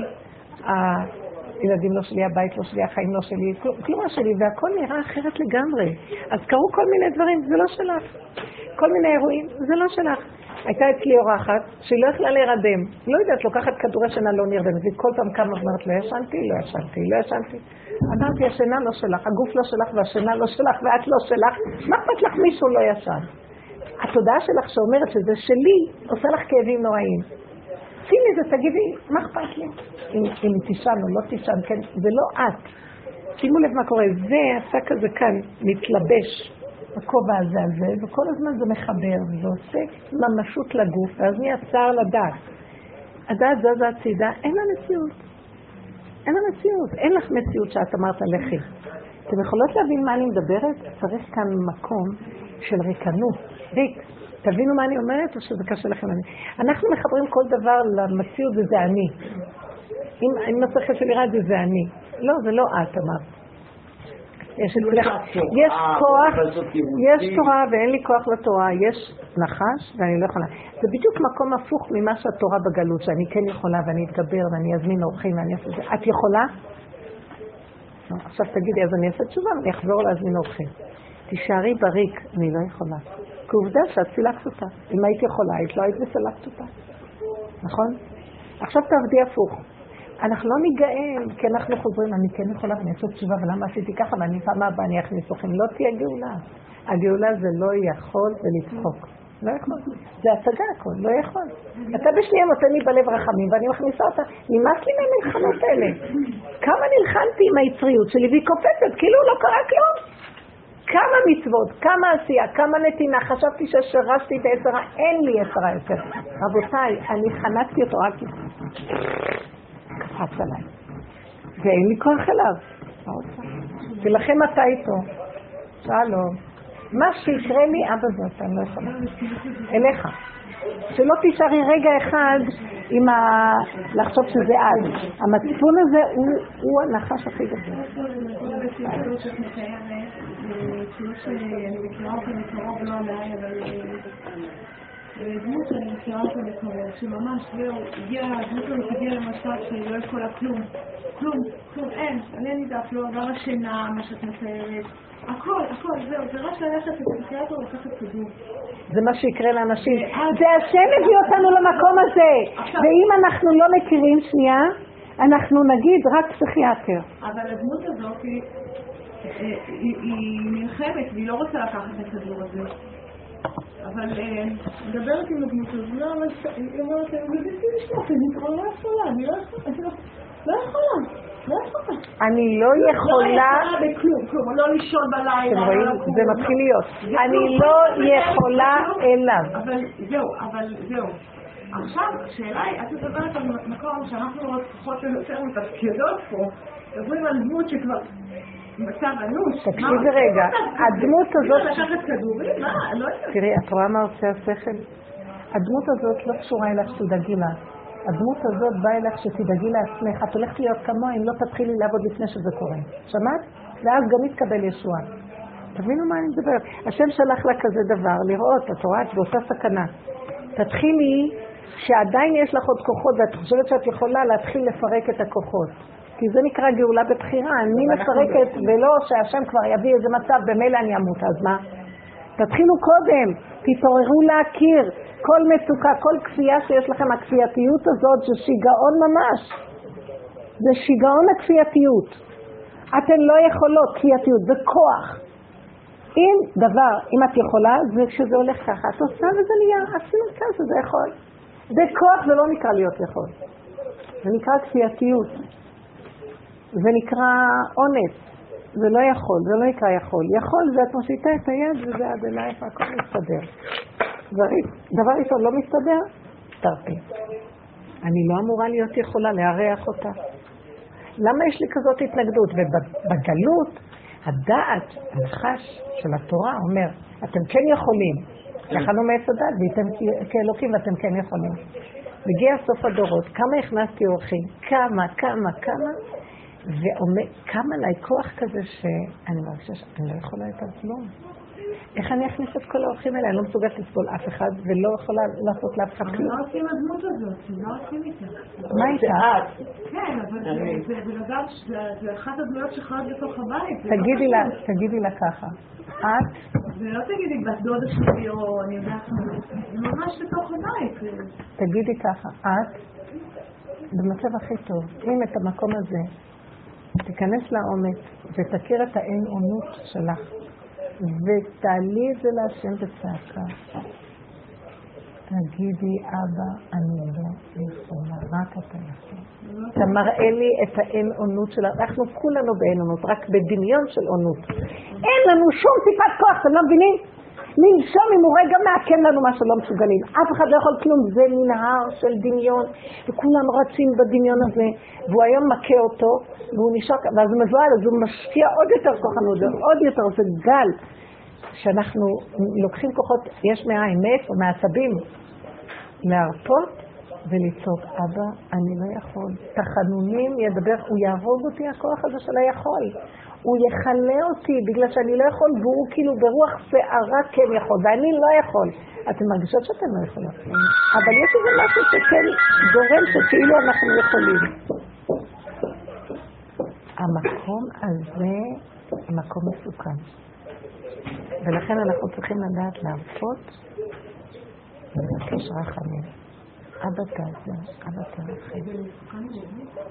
הילדים לא שלי, הבית לא שלי, החיים לא שלי, כלום לא שלי, והכל נראה אחרת לגמרי. אז קרו כל מיני דברים, זה לא שלך. כל מיני אירועים, זה לא שלך. הייתה אצלי אורחת שהיא לא יכלה להירדם. לא יודעת, לוקחת כדורי שינה לא נרדמת, והיא כל פעם קמה ואומרת, לא ישנתי, לא ישנתי, לא ישנתי. אמרתי, השינה לא שלך, הגוף לא שלך והשינה לא שלך ואת לא שלך, מה אכפת לך מישהו לא ישן? התודעה שלך שאומרת שזה שלי, עושה לך כאבים נוראים. שימי זה, תגידי, מה אכפת לי? אם, אם תישן או לא תישן, כן, זה לא את. שימו לב מה קורה, זה השק הזה כאן מתלבש בכובע הזה על זה, וכל הזמן זה מחבר, ועושה ממשות לגוף, ואז נהיה צער לדעת. הדעת זזה הצידה, אין לה מציאות. אין לה מציאות, אין לך מציאות שאת אמרת לכי. אתם יכולות להבין מה אני מדברת? צריך כאן מקום של ריקנות, ריק. תבינו מה אני אומרת, או שזה קשה לכם? אנחנו מחברים כל דבר למציאות וזה אני. אם, אם השכל שלי רע זה זה אני. לא, זה לא את אמרת. יש, יש כוח, יש תורה ואין לי כוח לתורה, יש נחש ואני לא יכולה. זה בדיוק מקום הפוך ממה שהתורה בגלות, שאני כן יכולה ואני אתגבר ואני אזמין אורחים ואני אעשה את זה. את יכולה? עכשיו תגידי, אז אני אעשה תשובה ואני אחזור להזמין אורחים. תישארי בריק, אני לא יכולה. כי עובדה שאת סילקת אותה. אם היית יכולה, היית לא היית מסלקת אותה. נכון? עכשיו תעבדי הפוך. אנחנו לא ניגאל, כי אנחנו חוזרים, אני כן יכולה ואני אעשה תשובה, ולמה עשיתי ככה, ואני פעם הבאה אני אכניס אתכם. לא תהיה גאולה. הגאולה זה לא יכול ולצחוק. לא יכול. זה הצגה הכל, לא יכול. אתה בשנייה נותן לי בלב רחמים ואני מכניסה אותה. נמאס לי מהמלחמות האלה. כמה נלחמתי עם היצריות שלי והיא קופצת, כאילו לא קרה כלום. כמה מצוות, כמה עשייה, כמה נתינה, חשבתי ששרשתי את העשרה, אין לי עשרה יותר. רבותיי, אני חנקתי אותו רק קפץ עליי. ואין לי כוח אליו. ולכן אתה איתו. שלום. מה שיקרה לי, אבא זאת, אני לא יכולה. אליך. שלא תישארי רגע אחד עם ה... לחשוב שזה את. המצפון הזה הוא הנחש הכי גדול. דמות שאני מכירה אותה מקרוב, שממש זהו, הגיעה, הדמות הזאת הגיעה למצב שהיא לא יכולה כלום. כלום, כלום, אין, אין לי דף, לא עבר השינה, מה שאת מתארת. הכל, הכל, זהו, זה רק ללכת לפסיכיאטר ולקחת כדור. זה מה שיקרה לאנשים. זה השם הביא אותנו למקום הזה. ואם אנחנו לא מכירים, שנייה, אנחנו נגיד רק פסיכיאטר. אבל הדמות הזאת היא נלחמת והיא לא רוצה לקחת את הכדור הזה. אבל מדברת עם הדמות הזאת, היא אומרת, לשלוח, אני כבר לא יכולה, אני לא יכולה, לא יכולה. אני לא יכולה... כלום, לא לישון בלילה. אתם רואים? זה מתחיל להיות. אני לא יכולה אליו. אבל זהו, אבל זהו. עכשיו, השאלה היא, את מדברת על מקום שאנחנו עוד פחות או יותר מתפקדות פה, מדברים על דמות שכבר מצב אנוש. תקשיבי רגע, הדמות הזאת... לא. תראי, את רואה מה עושה השכל? הדמות הזאת לא קשורה אליך שתדאגי לה. הדמות הזאת באה אליך שתדאגי לעצמך, את הולכת להיות כמוה אם לא תתחילי לעבוד לפני שזה קורה. שמעת? ואז גם יתקבל ישועה. תבינו מה אני מדברת. השם שלח לה כזה דבר, לראות, את רואה, את באותה סכנה. תתחילי, שעדיין יש לך עוד כוחות ואת חושבת שאת יכולה להתחיל לפרק את הכוחות. כי זה נקרא גאולה בבחירה, אני מפרקת ולא שהשם כבר יביא איזה מצב, במילא אני אמות, אז מה? תתחילו קודם, תתעוררו להכיר, כל מצוקה, כל כפייה שיש לכם, הכפייתיות הזאת זה שיגעון ממש. זה שיגעון הכפייתיות. אתן לא יכולות כפייתיות, זה כוח. אם דבר, אם את יכולה, זה כשזה הולך ככה. את עושה וזה נהיה, עשינו כזה, זה יכול. זה כוח זה לא נקרא להיות יכול. זה נקרא כפייתיות. זה נקרא אונס. זה לא יכול, זה לא נקרא יכול. יכול זה את מושיטה את היד וזה עד אלייך והכל מסתדר. דבר ראשון לא מסתדר, תרפי. אני לא אמורה להיות יכולה לארח אותה. למה יש לי כזאת התנגדות? ובגלות, הדעת, הנחש של התורה אומר, אתם כן יכולים. יכלנו מעץ הדעת, ואתם כאלוקים ואתם כן יכולים. מגיע סוף הדורות, כמה הכנסתי אורחים? כמה, כמה, כמה? וקם עליי כוח כזה שאני מרגישה שאני לא יכולה יותר כלום. איך אני אכניס את כל האורחים האלה? אני לא מסוגלת לסבול אף אחד ולא יכולה לעשות לאף אחד כלום. מה עושים הדמות הזאת? מה עושים איתה? מה איתה? כן, אבל זה בן אדם, זה אחת הדמויות שחיות בתוך הבית. תגידי לה, תגידי לה ככה. את? ולא תגידי בת דודה שלי או אני יודעת מה, זה ממש בתוך הבית. תגידי ככה, את במצב הכי טוב, אם את המקום הזה תיכנס לעומק ותכיר את האין אונות שלך, ותעלי את זה להשם בצעקה. תגידי, אבא, אני לא יכולה, רק אתה יכול. אתה מראה לי את האין אונות שלה. אנחנו כולנו באין אונות, רק בדמיון של אונות. אין לנו שום טיפת כוח, אתם לא מבינים? לנשום אם הוא רגע מעקם לנו מה שלא מסוגלים. אף אחד לא יכול כלום, זה מנהר של דמיון, וכולם רצים בדמיון הזה, והוא היום מכה אותו, והוא נשאר, ואז הוא מבוהל, אז הוא משקיע עוד יותר כוחנות, עוד יותר, זה גל. שאנחנו לוקחים כוחות, יש מאין, מאיפה? מעצבים, להרפות ולצעוק, אבא, אני לא יכול. תחנונים ידבר, הוא יהרוג אותי הכוח הזה של היכול. הוא יכלה אותי בגלל שאני לא יכול, והוא כאילו ברוח שערה כן יכול, ואני לא יכול. אתן מרגישות שאתן לא יכולות, אבל יש איזה משהו שכן גורם שכאילו אנחנו יכולים. המקום הזה מקום מסוכן. ולכן אנחנו צריכים לדעת להרפות ולבקש רחמים. אבא תעזר, אבא תרחם.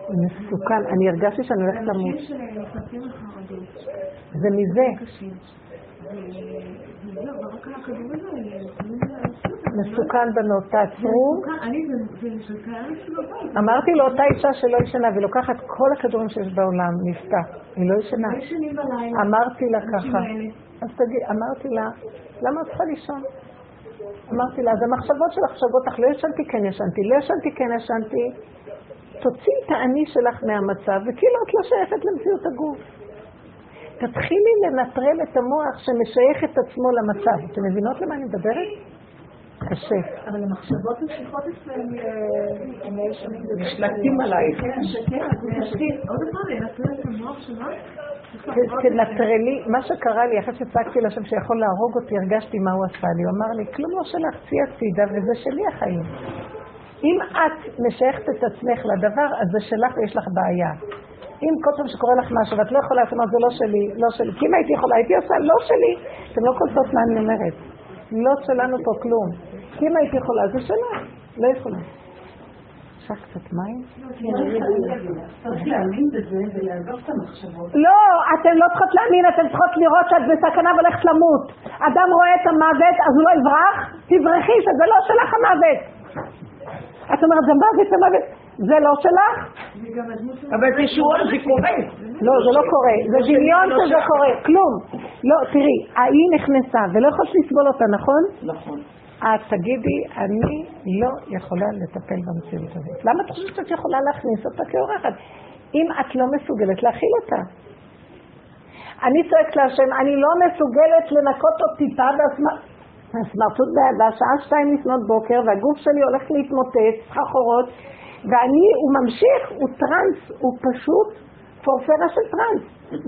הוא מסוכן, אני הרגשתי שאני הולכת למות. זה מזה. מסוכן בנות, תעצרו. אמרתי לאותה אישה שלא ישנה, והיא לוקחת כל הכדורים שיש בעולם, נפתח. היא לא ישנה. אמרתי לה ככה. אז תגיד, אמרתי לה, למה את צריכה לישון? אמרתי לה, אז המחשבות שלך שוות לך, לא ישנתי, כן ישנתי, לא ישנתי, כן ישנתי. תוציאי את האני שלך מהמצב, וכאילו את לא שייכת למציאות הגוף. תתחילי לנטרל את המוח שמשייך את עצמו למצב. אתם מבינות למה אני מדברת? קשה. אבל המחשבות ממשיכות אצלם, הם לא. נשלטים עלייך. כן, שכן, עוד פעם, לנטרל את המוח שלה? תנטרלי, מה שקרה לי, אחרי שצעקתי לשם שיכול להרוג אותי, הרגשתי מה הוא עשה לי. הוא אמר לי, כלום לא שלך, צאי הצידה, וזה שלי החיים. אם את משייכת את עצמך לדבר, אז זה שלך ויש לך בעיה. אם כל פעם שקורה לך משהו ואת לא יכולה, את אומרת, זה לא שלי, לא שלי. כי אם הייתי יכולה, הייתי עושה לא שלי. אתם לא קולטות מה אני אומרת. לא שלנו פה כלום. כי אם הייתי יכולה, זה שלך. לא יכולה. אפשר קצת מים? המחשבות. לא, אתן לא צריכות להאמין, אתן צריכות לראות שאת בסכנה והולכת למות. אדם רואה את המוות, אז הוא לא יברח? תברחי, שזה לא שלך המוות. את אומרת, זה מוות, זה מוות. זה לא שלך? אבל זה שהוא זה קורה. לא, זה לא קורה. זה דמיון שזה קורה. כלום. לא, תראי, ההיא נכנסה ולא יכולת לסבול אותה, נכון? נכון. את תגידי, אני לא יכולה לטפל במציאות הזאת. למה את חושבת שאת יכולה להכניס אותה כאורחת? אם את לא מסוגלת להכיל אותה. אני צועקת להשם, אני לא מסוגלת לנקות עוד טיפה והסמרטוט והשעה שתיים לפנות בוקר והגוף שלי הולך להתמוטט, סחרחורות, ואני, הוא ממשיך, הוא טרנס, הוא פשוט פורפרה של טרנס,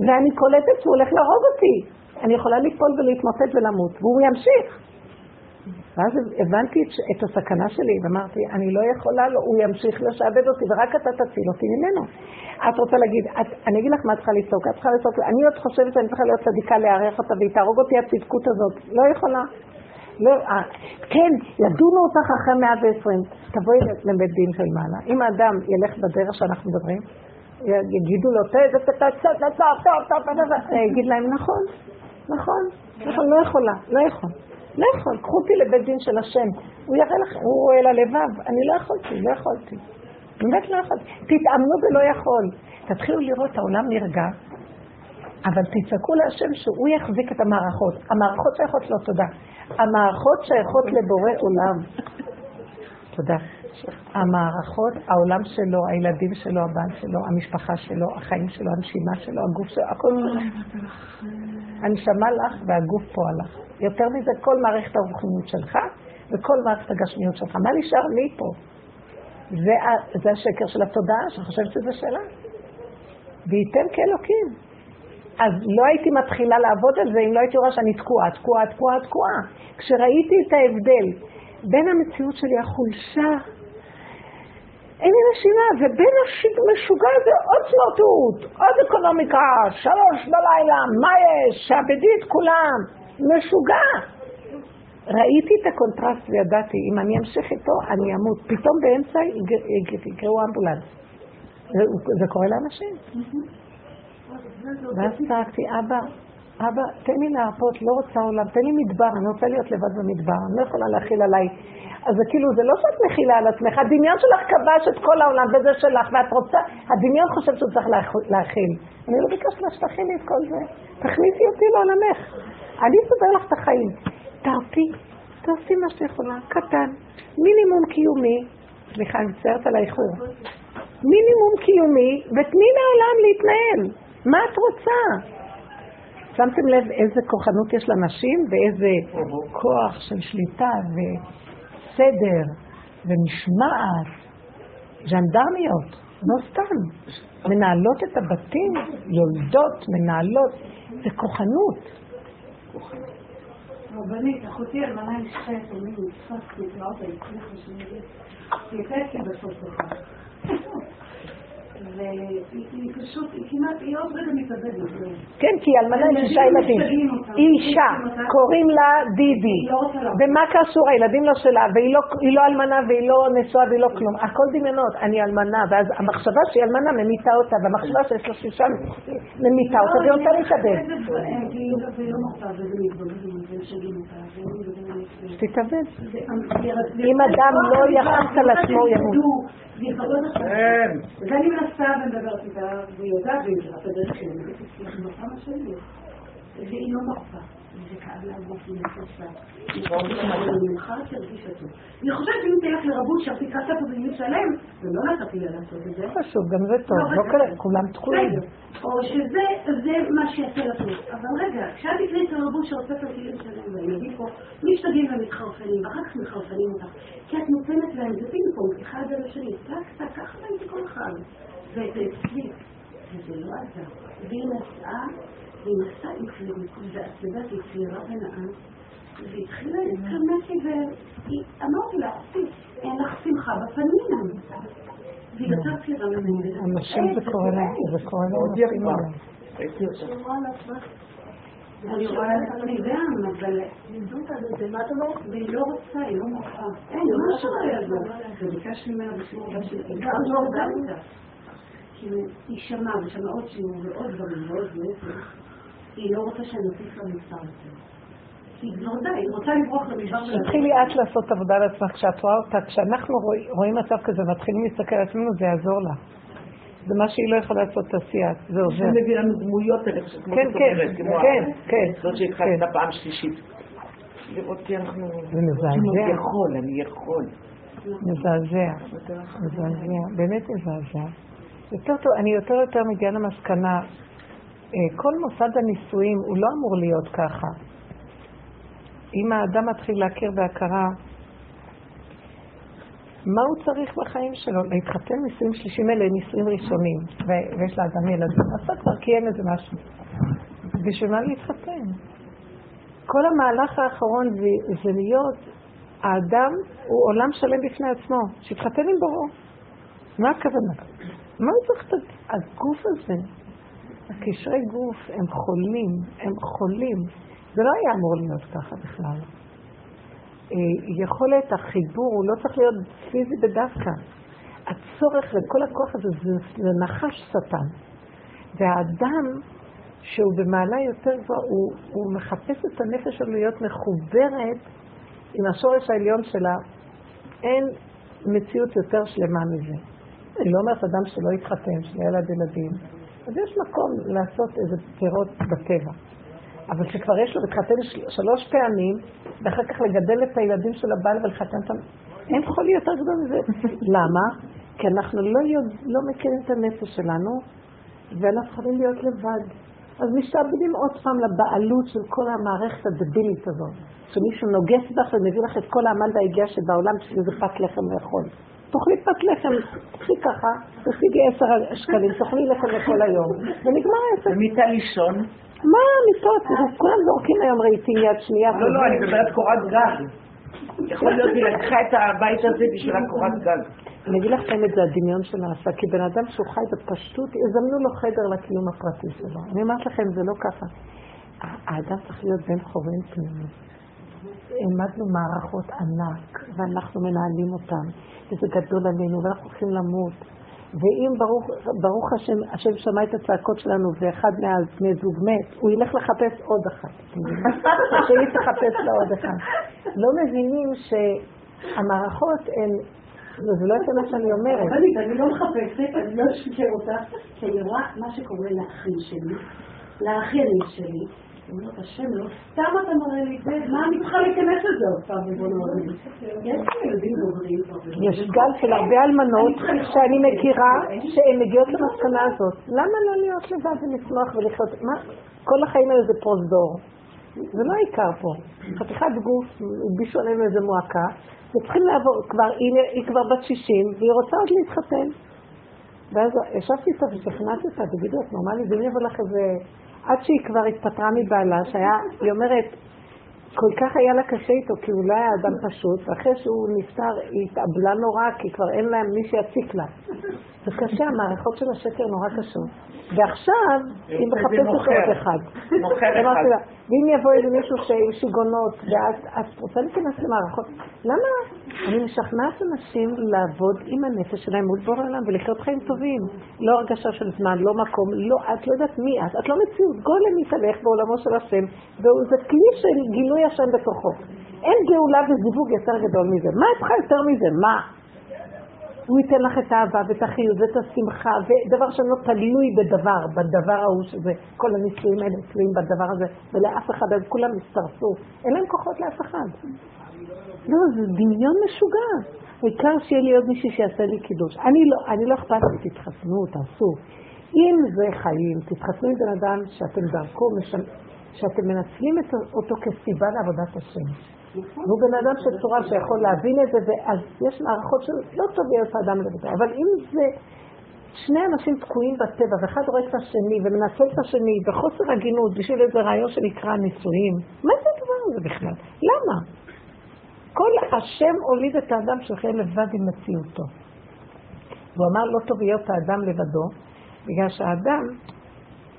ואני קולטת שהוא הולך להרוג אותי. אני יכולה ליפול ולהתמוטט ולמות, והוא ימשיך. ואז הבנתי את הסכנה שלי, ואמרתי, אני לא יכולה לו, הוא ימשיך לשעבד אותי, ורק אתה תציל אותי ממנו. את רוצה להגיד, את, אני אגיד לך מה את צריכה לצעוק, את צריכה לצעוק, אני עוד חושבת שאני צריכה להיות צדיקה לארח אותה, והיא תהרוג אותי הצדקות הזאת. לא יכולה. לא, אה, כן, ידונו אותך אחרי 120. תבואי לבית דין של מעלה. אם האדם ילך בדרך שאנחנו מדברים, יגידו לו, יגיד להם, נכון, נכון, נכון, לא יכולה, לא יכול. לא יכול, קחו אותי לבית דין של השם. הוא יראה לכם, הוא רואה ללבב. אני לא יכולתי, לא יכולתי. באמת לא יכולתי. תתאמנו ולא יכול. תתחילו לראות, העולם נרגע, אבל תצעקו להשם שהוא יחזיק את המערכות. המערכות שייכות לו, תודה. המערכות שייכות לבורא עולם. תודה. המערכות, העולם שלו, הילדים שלו, הבן שלו, המשפחה שלו, החיים שלו, הנשימה שלו, הגוף שלו, הכל הנשמה לך והגוף פה הלך. יותר מזה, כל מערכת הרוחניות שלך וכל מערכת הגשמיות שלך. מה נשאר לי פה? זה, זה השקר של התודעה, שאני חושבת שזה שלה. וייתן כאלוקים. אז לא הייתי מתחילה לעבוד על זה אם לא הייתי רואה שאני תקועה, תקועה, תקועה, תקועה. כשראיתי את ההבדל בין המציאות שלי, החולשה, אין לי נשימה, ובין המשוגע הזה עוד סמרטוט, עוד אקונומיקה, שלוש בלילה, מה יש? תשעבדי את כולם, משוגע. ראיתי את הקונטרסט וידעתי, אם אני אמשיך איתו, אני אמות. פתאום באמצע יקראו אמבולנס. זה קורה לאנשים. ואז צעקתי, אבא, אבא, תן לי להרפות, לא רוצה עולם, תן לי מדבר, אני רוצה להיות לבד במדבר, אני לא יכולה להכיל עליי. אז זה כאילו, זה לא שאת מכילה על עצמך, הדמיון שלך כבש את כל העולם וזה שלך, ואת רוצה, הדמיון חושב שהוא צריך להכיל. אני לא ביקשת לה שתכילי את כל זה, תכניסי אותי לעולמך. אני אסדר לך את החיים. תרפי, תעשי מה שאת יכולה, קטן, מינימום קיומי, סליחה, אני מצטערת על האיחור, מינימום קיומי, ותני לעולם להתנהל. מה את רוצה? שמתם לב איזה כוחנות יש לנשים ואיזה כוח של שליטה וסדר ומשמעת, ז'נדרמיות, לא סתם. מנהלות את הבתים, יולדות, מנהלות, זה כוחנות. רבנית, אחותי אלמנה אישה יתומים, נתפס, הצליחה שאני היא הייתה אצלי בסוף והיא פשוט, היא כמעט, היא עוד רגע מתאבדת. כן, כי אלמנה עם שישה ילדים. היא אישה, קוראים לה דידי. ומה קשור? הילדים לא שלה, והיא לא, לא אלמנה והיא לא נשואה והיא לא כלום. הכל דמיונות. אני אלמנה, ואז המחשבה שהיא אלמנה ממיתה אותה, והמחשבה שיש לה שישה ממיתה אותה, והיא רוצה להתאבד. שתתאבד. אם אדם לא יחס על עצמו, ימות. כן. ואני מנסה ומדברת איתה, והיא יודעת, והיא יודעת הדרך שלי, היא מרפה שלי. והיא לא מרפה. זה כאב ונפסה. אני חושבת שאם תלך לרבות שאפילו תקרא ספר במילים שלם, ולא נתתי לה לעשות את זה. חשוב, גם זה טוב, לא כולם תקועים. או שזה מה שיעשה טוב. אבל רגע, כשאת תקראי אצל רבות של ספר במילים שלם, והילדים פה משתגעים ומתחרפנים, ואחר כך מחרפנים אותך, כי את נותנת להם, זה פינג פונג, אחד על השני, טק, טק, ככה ראיתי כל אחד. וזה אצלי, וזה לא עזר. והיא נסעה ואת יודעת, היא צעירה ונאה, והתחילה להתכמת לי, ואמרתי לה, אין לך שמחה בפנים. והיא יותר צעירה ממני. אנשים זה קורה להם, זה קורה להם. אני רואה את עצמי גם, אבל לימדו אותה בזה, מה את אומרת? והיא לא רוצה, היא לא מוכרחה. אין, מה שלא יעזור. וביקשתי ממנה בשיעור הבא של היא גם לא אותה. כאילו, היא שמעה, ושמעה עוד שיעור ועוד דברים ועוד נפש. היא לא רוצה שאני אוסיף לה מספר יותר. למדבר תתחילי את לעשות עבודה על עצמך, כשאת רואה אותה, כשאנחנו רואים מצב כזה ומתחילים להסתכל על עצמנו, זה יעזור לה. זה מה שהיא לא יכולה לעשות תעשייה, זה עוזר. זה מביא לנו דמויות, אני חושבת, כמו כן, כן, כן, כן. זאת שהתחלת פעם שלישית. לראות כי אנחנו... זה מזעזע. אני יכול, אני יכול. מזעזע, מזעזע, באמת מזעזע. יותר טוב, אני יותר יותר מגיעה למסקנה, כל מוסד הנישואים הוא לא אמור להיות ככה. אם האדם מתחיל להכיר בהכרה, מה הוא צריך בחיים שלו? להתחתן נישואים שלישים אלה נישואים ראשונים, ויש לאדם ילדים, עשה כבר קיים איזה משהו. בשביל מה להתחתן? כל המהלך האחרון זה, זה להיות, האדם הוא עולם שלם בפני עצמו, שיתחתן עם בוראו. מה הכוונה? מה הוא צריך את הגוף הזה? הקשרי גוף הם חולים, הם חולים. זה לא היה אמור להיות ככה בכלל. יכולת החיבור הוא לא צריך להיות פיזי בדווקא. הצורך וכל הכוח הזה זה, זה נחש שטן. והאדם שהוא במעלה יותר גבוהה, הוא, הוא מחפש את הנפש שלו להיות מחוברת עם השורש העליון שלה. אין מציאות יותר שלמה מזה. אני לא אומרת אדם שלא יתחתן, שיהיה ילד ילדים. אז יש מקום לעשות איזה פירות בטבע. אבל כשכבר יש לו להתחתן שלוש פעמים, ואחר כך לגדל את הילדים של הבעל ולחתן אותם, אין חולי יותר גדול מזה. למה? כי אנחנו לא, יודע, לא מכירים את הנפש שלנו, ואנחנו יכולים להיות לבד. אז משתעבדים עוד פעם לבעלות של כל המערכת הדבילית הזאת, שמישהו נוגס בך ומביא לך את כל העמל והיגיעה שבעולם בשביל איזה פת לחם לאכול. תאכלי פת לחם, תקחי ככה, תשיגי עשר שקלים, תאכלי לחם לכל היום, ונגמר העסק. ומיטה לישון? מה מיטות? כולם זורקים היום רהיטים יד שנייה. לא, לא, אני מדברת קורת גג. יכול להיות היא לקחה את הבית הזה בשביל הקורת גג. אני אגיד לך את זה הדמיון שנעשה, כי בן אדם שהוא חי בפשטות, יזמנו לו חדר לקיום הפרטי שלו. אני אומרת לכם, זה לא ככה. האדם צריך להיות בן חורין פנימי. העמדנו מערכות ענק, ואנחנו מנהלים אותן, וזה גדול עלינו, ואנחנו הולכים למות. ואם ברוך, ברוך השם, השם שמע את הצעקות שלנו ואחד מהבני זוג מת, הוא ילך לחפש עוד אחת. שהיא תחפש לה עוד אחת. לא מבינים שהמערכות הן, זה לא יפה מה שאני אומרת. אני לא מחפשת, אני לא אשקר אותה, כי אני רואה מה שקורה לאחים שלי, לאחיינים שלי. אומרת, השם, לא סתם אתה מראה לי את זה, מה אני צריכה להיכנס לזה עוד פעם, יש לי ילדים דוברים. יש גל של הרבה אלמנות שאני מכירה שהן מגיעות למסקנה הזאת. למה לא להיות לבד ולשמוח ולחיות? מה? כל החיים האלה זה פרוזדור. זה לא העיקר פה. חתיכת גוף, הלבישו עלינו איזה מועקה, וצריכים לעבור, כבר, היא כבר בת 60, והיא רוצה עוד להתחתן. ואז ישבתי איתה ושכנעתי אותה, תגידו, את נורמלית, ואם יבוא לך איזה... עד שהיא כבר התפטרה מבעלה, שהיה, היא אומרת, כל כך היה לה קשה איתו, כי הוא לא היה אדם פשוט, ואחרי שהוא נפטר היא התאבלה נורא, כי כבר אין להם מי שיציק לה. זה קשה, המערכות של השקר נורא קשות. ועכשיו היא מחפשת עוד אחד. אמרתי לה, ואם יבוא איזה מישהו עם שיגעונות, ואת רוצה להיכנס למערכות, למה? אני משכנעת אנשים לעבוד עם הנפש שלהם מול בור העולם ולחיות חיים טובים. לא הרגשה של זמן, לא מקום, לא, את לא יודעת מי את, את לא מציאות. גולם מתהלך בעולמו של השם, וזה כלי של גילוי השם בתוכו. אין גאולה וזיווג יותר גדול מזה. מה את צריכה יותר מזה? מה? הוא ייתן לך את האהבה ואת החיות ואת השמחה, ודבר שלא תלוי בדבר, בדבר ההוא שזה, כל הנישואים האלה תלויים בדבר הזה, ולאף אחד, אז כולם הצטרפו. אין להם כוחות לאף אחד. לא, זה דמיון משוגע. העיקר שיהיה לי עוד מישהו שיעשה לי קידוש. אני לא, אני לא אכפת לי, תתחסנו, תעשו. אם זה חיים, תתחסנו עם בן אדם שאתם דרכו, שאתם מנצלים אותו כסיבה לעבודת השם. והוא בן אדם של צורה שיכול להבין את זה, ואז יש מערכות שלא טוב להיות האדם לבדו. אבל אם זה שני אנשים תקועים בטבע, ואחד רואה את השני ומנצל את השני בחוסר הגינות בשביל איזה רעיון שנקרא נישואים, מה זה הדבר הזה בכלל? למה? כל השם הוליד את האדם שחיים לבד עם מציאותו. הוא אמר לא טוב להיות האדם לבדו, בגלל שהאדם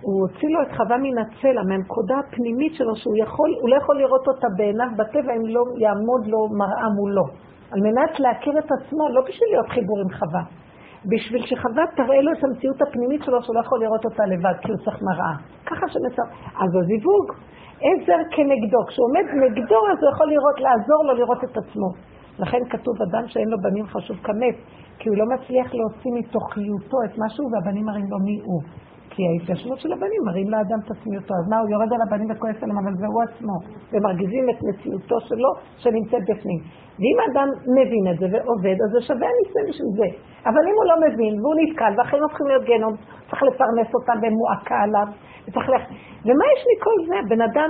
הוא הוציא לו את חווה מן הצלע, מהנקודה הפנימית שלו, שהוא יכול, הוא לא יכול לראות אותה בעיניו בטבע אם לא יעמוד לו מראה מולו. על מנת להכיר את עצמו, לא בשביל להיות חיבור עם חווה, בשביל שחווה תראה לו את המציאות הפנימית שלו, שהוא לא יכול לראות אותה לבד, כי הוא צריך מראה. ככה שמסר... אז הזיווג, עזר כנגדו. כשהוא עומד נגדו, אז הוא יכול לראות, לעזור לו לראות את עצמו. לכן כתוב, אדם שאין לו בנים חשוב כמת, כי הוא לא מצליח להוציא מתוכיותו את משהו, והבנים מראים לו מי הוא. כי ההתגשמות של הבנים מראים לאדם את עצמיותו. אז מה, הוא יורד על הבנים וכועס עליהם, אבל זה הוא עצמו. ומרגיזים את מציאותו שלו שנמצאת בפנים. ואם האדם מבין את זה ועובד, אז זה שווה הניסיון בשביל זה. אבל אם הוא לא מבין, והוא נתקל, והחיים הופכים להיות גנום, צריך לפרנס אותם במועקה עליו, וצריך לח... ומה יש מכל זה? בן אדם,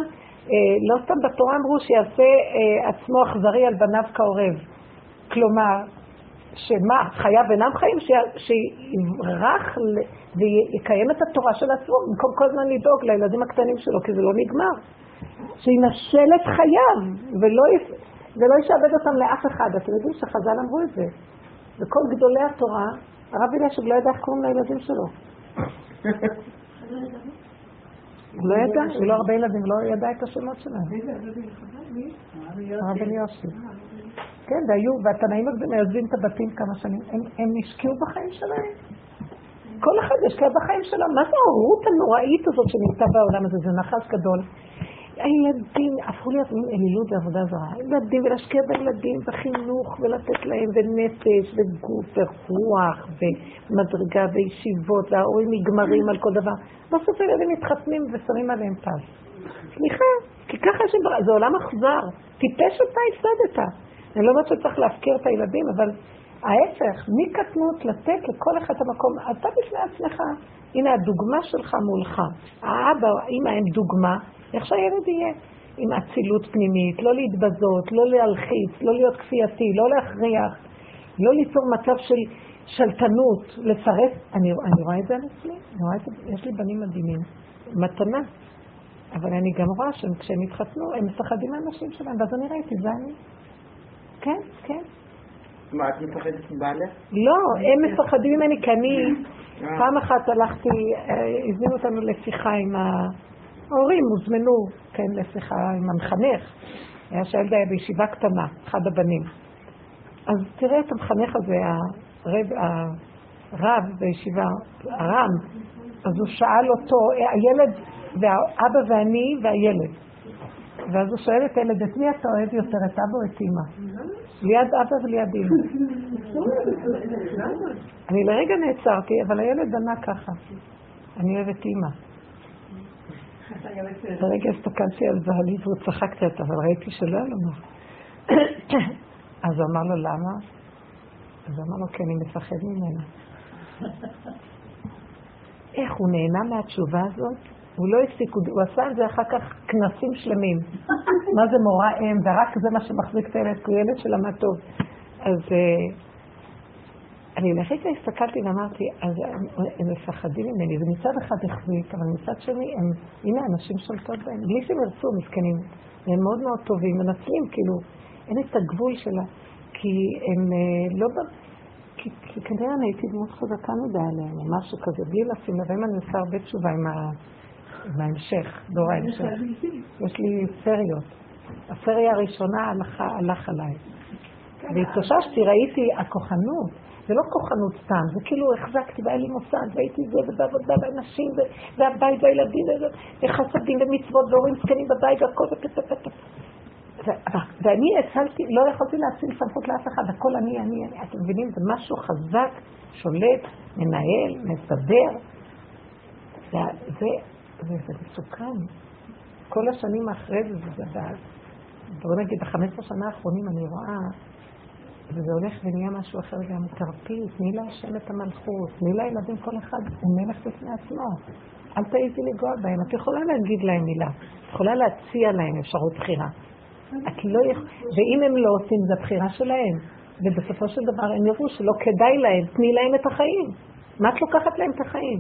אה, לא סתם בתורה אמרו שיעשה אה, עצמו אכזרי על בניו כעורב. כלומר, שמה, חייו אינם חיים? שיברח ויקיים את התורה של עצמו, במקום כל הזמן לדאוג לילדים הקטנים שלו, כי זה לא נגמר. שינשל את חייו, ולא, ולא ישעבד אותם לאף אחד. אתם יודעים שחז"ל אמרו את זה. וכל גדולי התורה, הרב אלישב לא ידע איך קוראים לילדים שלו. הוא לא ידע, הוא לא הרבה ילדים, לא ידע את השמות שלהם. הרב אלישב. כן, והיו, והתנאים הגדולים עוזבים את הבתים כמה שנים, הם השקיעו בחיים שלהם. כל אחד השקיע בחיים שלו. מה זה ההורות הנוראית הזאת שנמצא בעולם הזה? זה נחש גדול. הילדים הפכו להיות אלילות ועבודה זרה. ילדים, ולהשקיע בילדים, בחינוך, ולתת להם, ונפש, וגוף, ורוח, ומדרגה, וישיבות, וההורים נגמרים על כל דבר. בסוף הילדים מתחתנים ושמים עליהם פס. סליחה, כי ככה שברא, זה עולם אכזר. טיפש אתה הפסדת. אני לא אומרת שצריך להפקיר את הילדים, אבל ההפך, מקטנות לתת לכל אחד את המקום, אתה בפני עצמך. הנה הדוגמה שלך מולך. האבא או האמא הם דוגמה, איך שהילד יהיה. עם אצילות פנימית, לא להתבזות, לא להלחיץ, לא להיות כפייתי, לא להכריח, לא ליצור מצב של שלטנות, לצרף. אני, אני רואה את זה על עצמי, את יש לי בנים מדהימים, מתנה. אבל אני גם רואה שכשהם התחתנו, הם מפחדים מהנשים שלהם, ואז אני ראיתי, זה אני. כן, כן. מה, את מפחדת מבעלך? לא, הם מפחדים ממני, כי אני אה. פעם אחת הלכתי, אה, הזמינו אותנו לשיחה עם ההורים, הוזמנו, כן, לשיחה עם המחנך. היה שהילד היה בישיבה קטנה, אחד הבנים. אז תראה את המחנך הזה, הרב, הרב בישיבה, הרם, אז הוא שאל אותו, הילד, והאבא ואני והילד. ואז הוא שואל את הילד, את מי אתה אוהב יותר, את אבא או את אמא? ליד אבא וליד אמא. אני לרגע נעצרתי, אבל הילד ענה ככה, אני אוהב את אמא. לרגע הסתכלתי על בעלי והוא צחק קצת, אבל ראיתי שלא היה לו מה. אז הוא אמר לו, למה? אז הוא אמר לו, כי אני מפחד ממנה. איך הוא נהנה מהתשובה הזאת? הוא לא הפסיק, הוא עשה על זה אחר כך כנסים שלמים. מה זה מורה אם, ורק זה מה שמחזיק את הילד, כי הוא ילד שלמד טוב. אז uh, אני לרגע הסתכלתי ואמרתי, אז הם מפחדים ממני, זה מצד אחד החזיק, אבל מצד שני, הם, הנה, אנשים שולטות בהם, בלי שהם ירצו, מסכנים. והם מאוד מאוד טובים, מנצלים, כאילו, אין את הגבול שלה, כי הם אה, לא... כי, כי כנראה אני הייתי דמות חזקה מדי עליהם, או משהו כזה, בלי לשים לב, אם אני עושה הרבה תשובה עם, ה, עם ההמשך, דור ההמשך. יש לי סריות. הסריה הראשונה הלכה, הלך עליי. והתאוששתי, ראיתי הכוחנות, זה לא כוחנות סתם, זה כאילו החזקתי, והיה לי מוסד, והייתי זה, ובעבודה, ואנשים, והבית, והילדים, וחסדים, ומצוות, והורים זקנים בבית, והכל, ואני הצלתי, לא יכולתי להציל סמכות לאף אחד, הכל אני, אני, אני. אתם מבינים? זה משהו חזק, שולט, מנהל, מסדר. זה, זה, זה, מסוכן. כל השנים אחרי זה, זה, בוא נגיד, ב-15 שנה האחרונים אני רואה וזה הולך ונהיה משהו אחר גם. תרפי, תני להשם את המלכות, תני לילדים כל אחד, הוא מלך בפני עצמו. אל תעיזי לגוע בהם. את יכולה להגיד להם מילה, את יכולה להציע להם אפשרות בחירה. את לא יכולה, ואם הם לא עושים, זו הבחירה שלהם. ובסופו של דבר הם יראו שלא כדאי להם, תני להם את החיים. מה את לוקחת להם את החיים?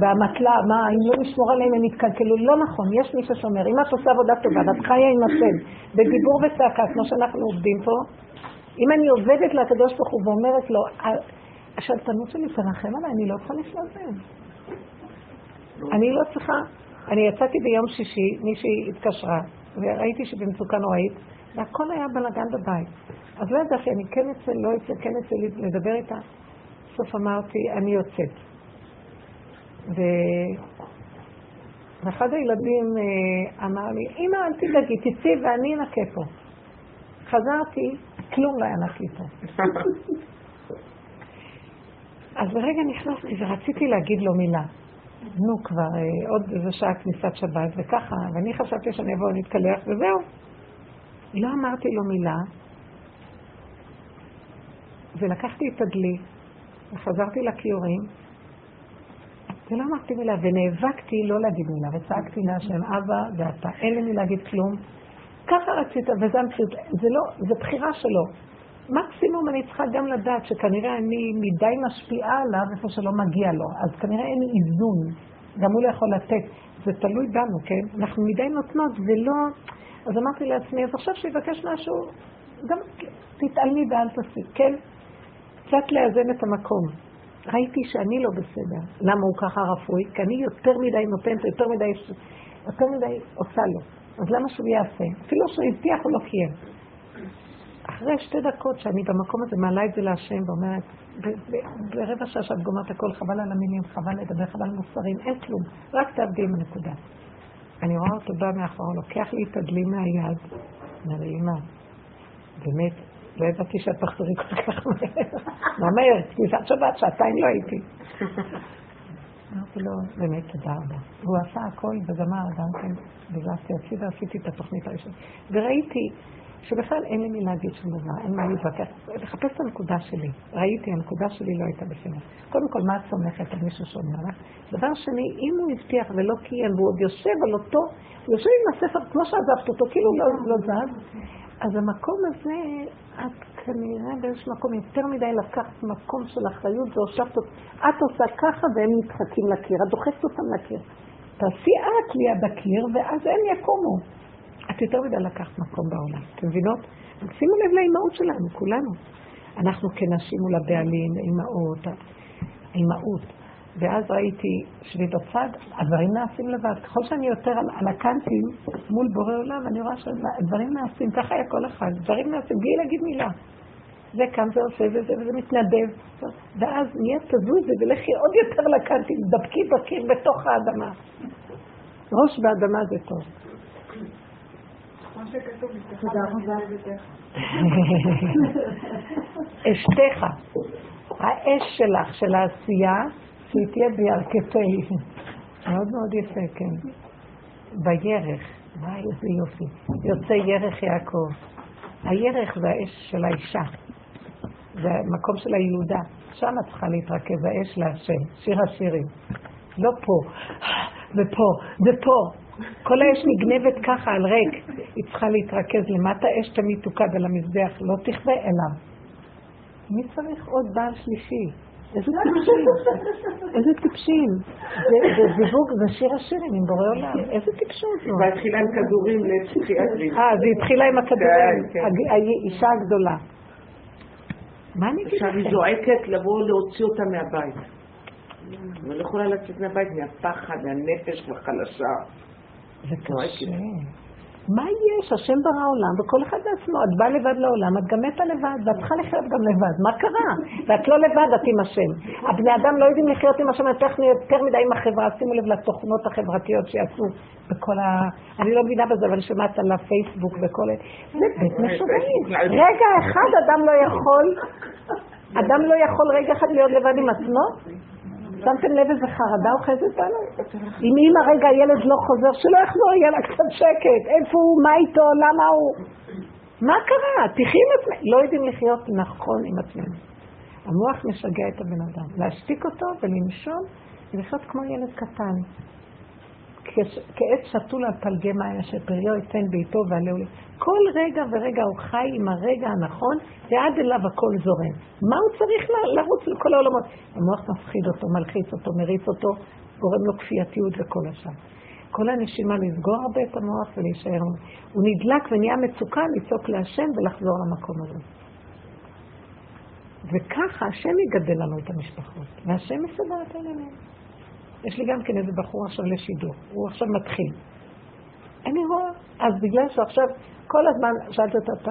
והמטלה, מה, אם לא נשמור עליהם הם יתקלקלו, לא נכון, יש מי ששומר. אם את עושה עבודה טובה ואת חיה עם השם, בדיבור וצעקה, כמו שאנחנו עובדים פה, אם אני עובדת לקדוש ברוך הוא ואומרת לו, השלטנות שלי תרחם עליי, אני לא צריכה להם. אני לא צריכה, אני יצאתי ביום שישי, מישהי התקשרה, וראיתי שבמצוקה נוראית, והכל היה בלאגן בבית. אז לא ידעתי, אני כן אצא, לא אצא, כן אצא לדבר איתה. בסוף אמרתי, אני יוצאת. ואחד הילדים אה, אמר לי, אמא, אל תדאגי, תצאי ואני אנקה פה. חזרתי, כלום לא היה לי פה. אז לרגע נכנסתי ורציתי להגיד לו מילה. נו כבר, אה, עוד איזה שעה כניסת שבת וככה, ואני חשבתי שאני אבוא להתקלח וזהו. לא אמרתי לו מילה, ולקחתי את הדלי, וחזרתי לכיורים, ולא אמרתי מילה, ונאבקתי לא להגיד מילה, וצעקתי להשם, אבא ואתה, אין לי להגיד כלום, ככה רצית, וזה המציאות, זה לא, זה בחירה שלו. מקסימום אני צריכה גם לדעת שכנראה אני מדי משפיעה עליו איפה שלא מגיע לו, אז כנראה אין איזון, גם הוא לא יכול לתת, זה תלוי בנו, כן? אנחנו מדי נותנות ולא... אז אמרתי לעצמי, אז עכשיו שיבקש משהו, גם תתעלמי ואל תעשי, כן? קצת לאזן את המקום. ראיתי שאני לא בסדר. למה הוא ככה רפואי? כי אני יותר מדי נותנת, יותר מדי, יותר מדי עושה לו. אז למה שהוא יעשה? אפילו שהוא הבטיח הוא לא קיים. אחרי שתי דקות שאני במקום הזה מעלה את זה להשם ואומרת, ברבע שעה שאת גומרת הכל, חבל על המילים, חבל לדבר, חבל על מוסרים, אין כלום, רק תעבדי עם הנקודה. אני רואה אותו בא מאחור, לוקח לי את הדלי מהיד, אומר לי, אמא, באמת, לא ידעתי שאת תחזרי כל כך מהר. מה מהר? כניסת שבת, שעתיים לא הייתי. אמרתי לו, באמת תודה רבה. והוא עשה הכל וגמר גם כן, דילגתי הצידה, עשיתי את התוכנית הראשונה. וראיתי שבכלל אין לי מי להגיד שום דבר, אין מה להתווכח. לחפש את הנקודה שלי. ראיתי, הנקודה שלי לא הייתה בסדר. קודם כל, מה את סומכת על מישהו שאומר לך? דבר שני, אם הוא הבטיח ולא קיים, והוא עוד יושב על אותו, הוא יושב עם הספר כמו שעזבת אותו, כאילו לא, לא זז, אז המקום הזה, את כנראה באיזשהו מקום יותר מדי לקחת מקום של אחריות והושבת אותה. את עושה ככה והם נדחקים לקיר, את דוחקת אותם לקיר. תעשי את ליד הקיר ואז הם יקומו. את יותר מדי לקחת מקום בעולם, אתם מבינות? שימו לב לאימהות שלנו, כולנו. אנחנו כנשים מול הבעלים, אימהות, האימהות. ואז ראיתי שבי בצד, הדברים נעשים לבד. ככל שאני יותר על, על הקנטים מול בורא עולם, אני רואה שהדברים נעשים, ככה היה כל אחד, דברים נעשים בלי להגיד מילה. זה קם ועושה וזה וזה מתנדב. ואז נהיה תזוזי ולכי עוד יותר לקנטים, דבקי בקיר בתוך האדמה. ראש באדמה זה טוב. אשתך, האש שלך, של העשייה, שהיא תהיה בירכתי. מאוד מאוד יפה, כן. בירך, וואי, איזה יופי. יוצא ירך יעקב. הירך זה האש של האישה. זה המקום של הילודה. שם את צריכה להתרכז, האש להשם. שיר השירים. לא פה, ופה, ופה. כל האש נגנבת ככה על ריק. היא צריכה להתרכז למטה, אש תמיד תוקד על המזבח, לא תכבה אליו. מי צריך עוד בעל שלישי? איזה טיפשים, איזה טיפשים. זה זיווג, זה שיר השירים עם בורא עולם, איזה טיפשות זו. והתחילה עם כדורים לפסיכיאטרים. אה, זה התחילה עם הכדורים, כן, כן. האישה הגדולה. מה אני אגיד עכשיו היא לכם? זועקת לבוא להוציא אותה מהבית. אבל לא יכולה לצאת מהבית מהפחד, מהנפש החלשה. זה קשה. מה יש? השם ברא עולם, וכל אחד בעצמו. את באה לבד לעולם, את גם מתה לבד, ואת צריכה לחיות גם לבד. מה קרה? ואת לא לבד, את עם השם. הבני אדם לא יודעים לחיות עם השם יותר, יותר מדי עם החברה. שימו לב לתוכנות החברתיות שיצאו בכל ה... אני לא מבינה בזה, אבל אני שומעת על הפייסבוק וכל ה... זה בית משוגעים. רגע אחד אדם לא יכול, אדם לא יכול רגע אחד להיות לבד עם עצמו? שמתם לב איזה חרדה אוחזת בנו? אם אם הרגע הילד לא חוזר, שלא יחזור, יהיה לה קצת שקט. איפה הוא? מה איתו? למה הוא? מה קרה? תחי עם עצמם. לא יודעים לחיות נכון עם עצמנו. המוח משגע את הבן אדם. להשתיק אותו ולנשום ולחיות כמו ילד קטן. כעץ שתול על פלגי מים אשר פריו ייתן בעיתו ועלהו לי. כל רגע ורגע הוא חי עם הרגע הנכון, ועד אליו הכל זורם. מה הוא צריך לרוץ לכל העולמות? המוח מפחיד אותו, מלחיץ אותו, מריץ אותו, גורם לו כפייתיות וכל השאר. כל הנשימה לסגור הרבה את המוח ולהישאר. הוא נדלק ונהיה מצוקה לצעוק להשם ולחזור למקום הזה. וככה השם יגדל לנו את המשפחות, והשם יסדר את העניינים. יש לי גם כן איזה בחור עכשיו לשידור, הוא עכשיו מתחיל. אני רואה, אז בגלל שעכשיו, כל הזמן שאלתי אותה, אתה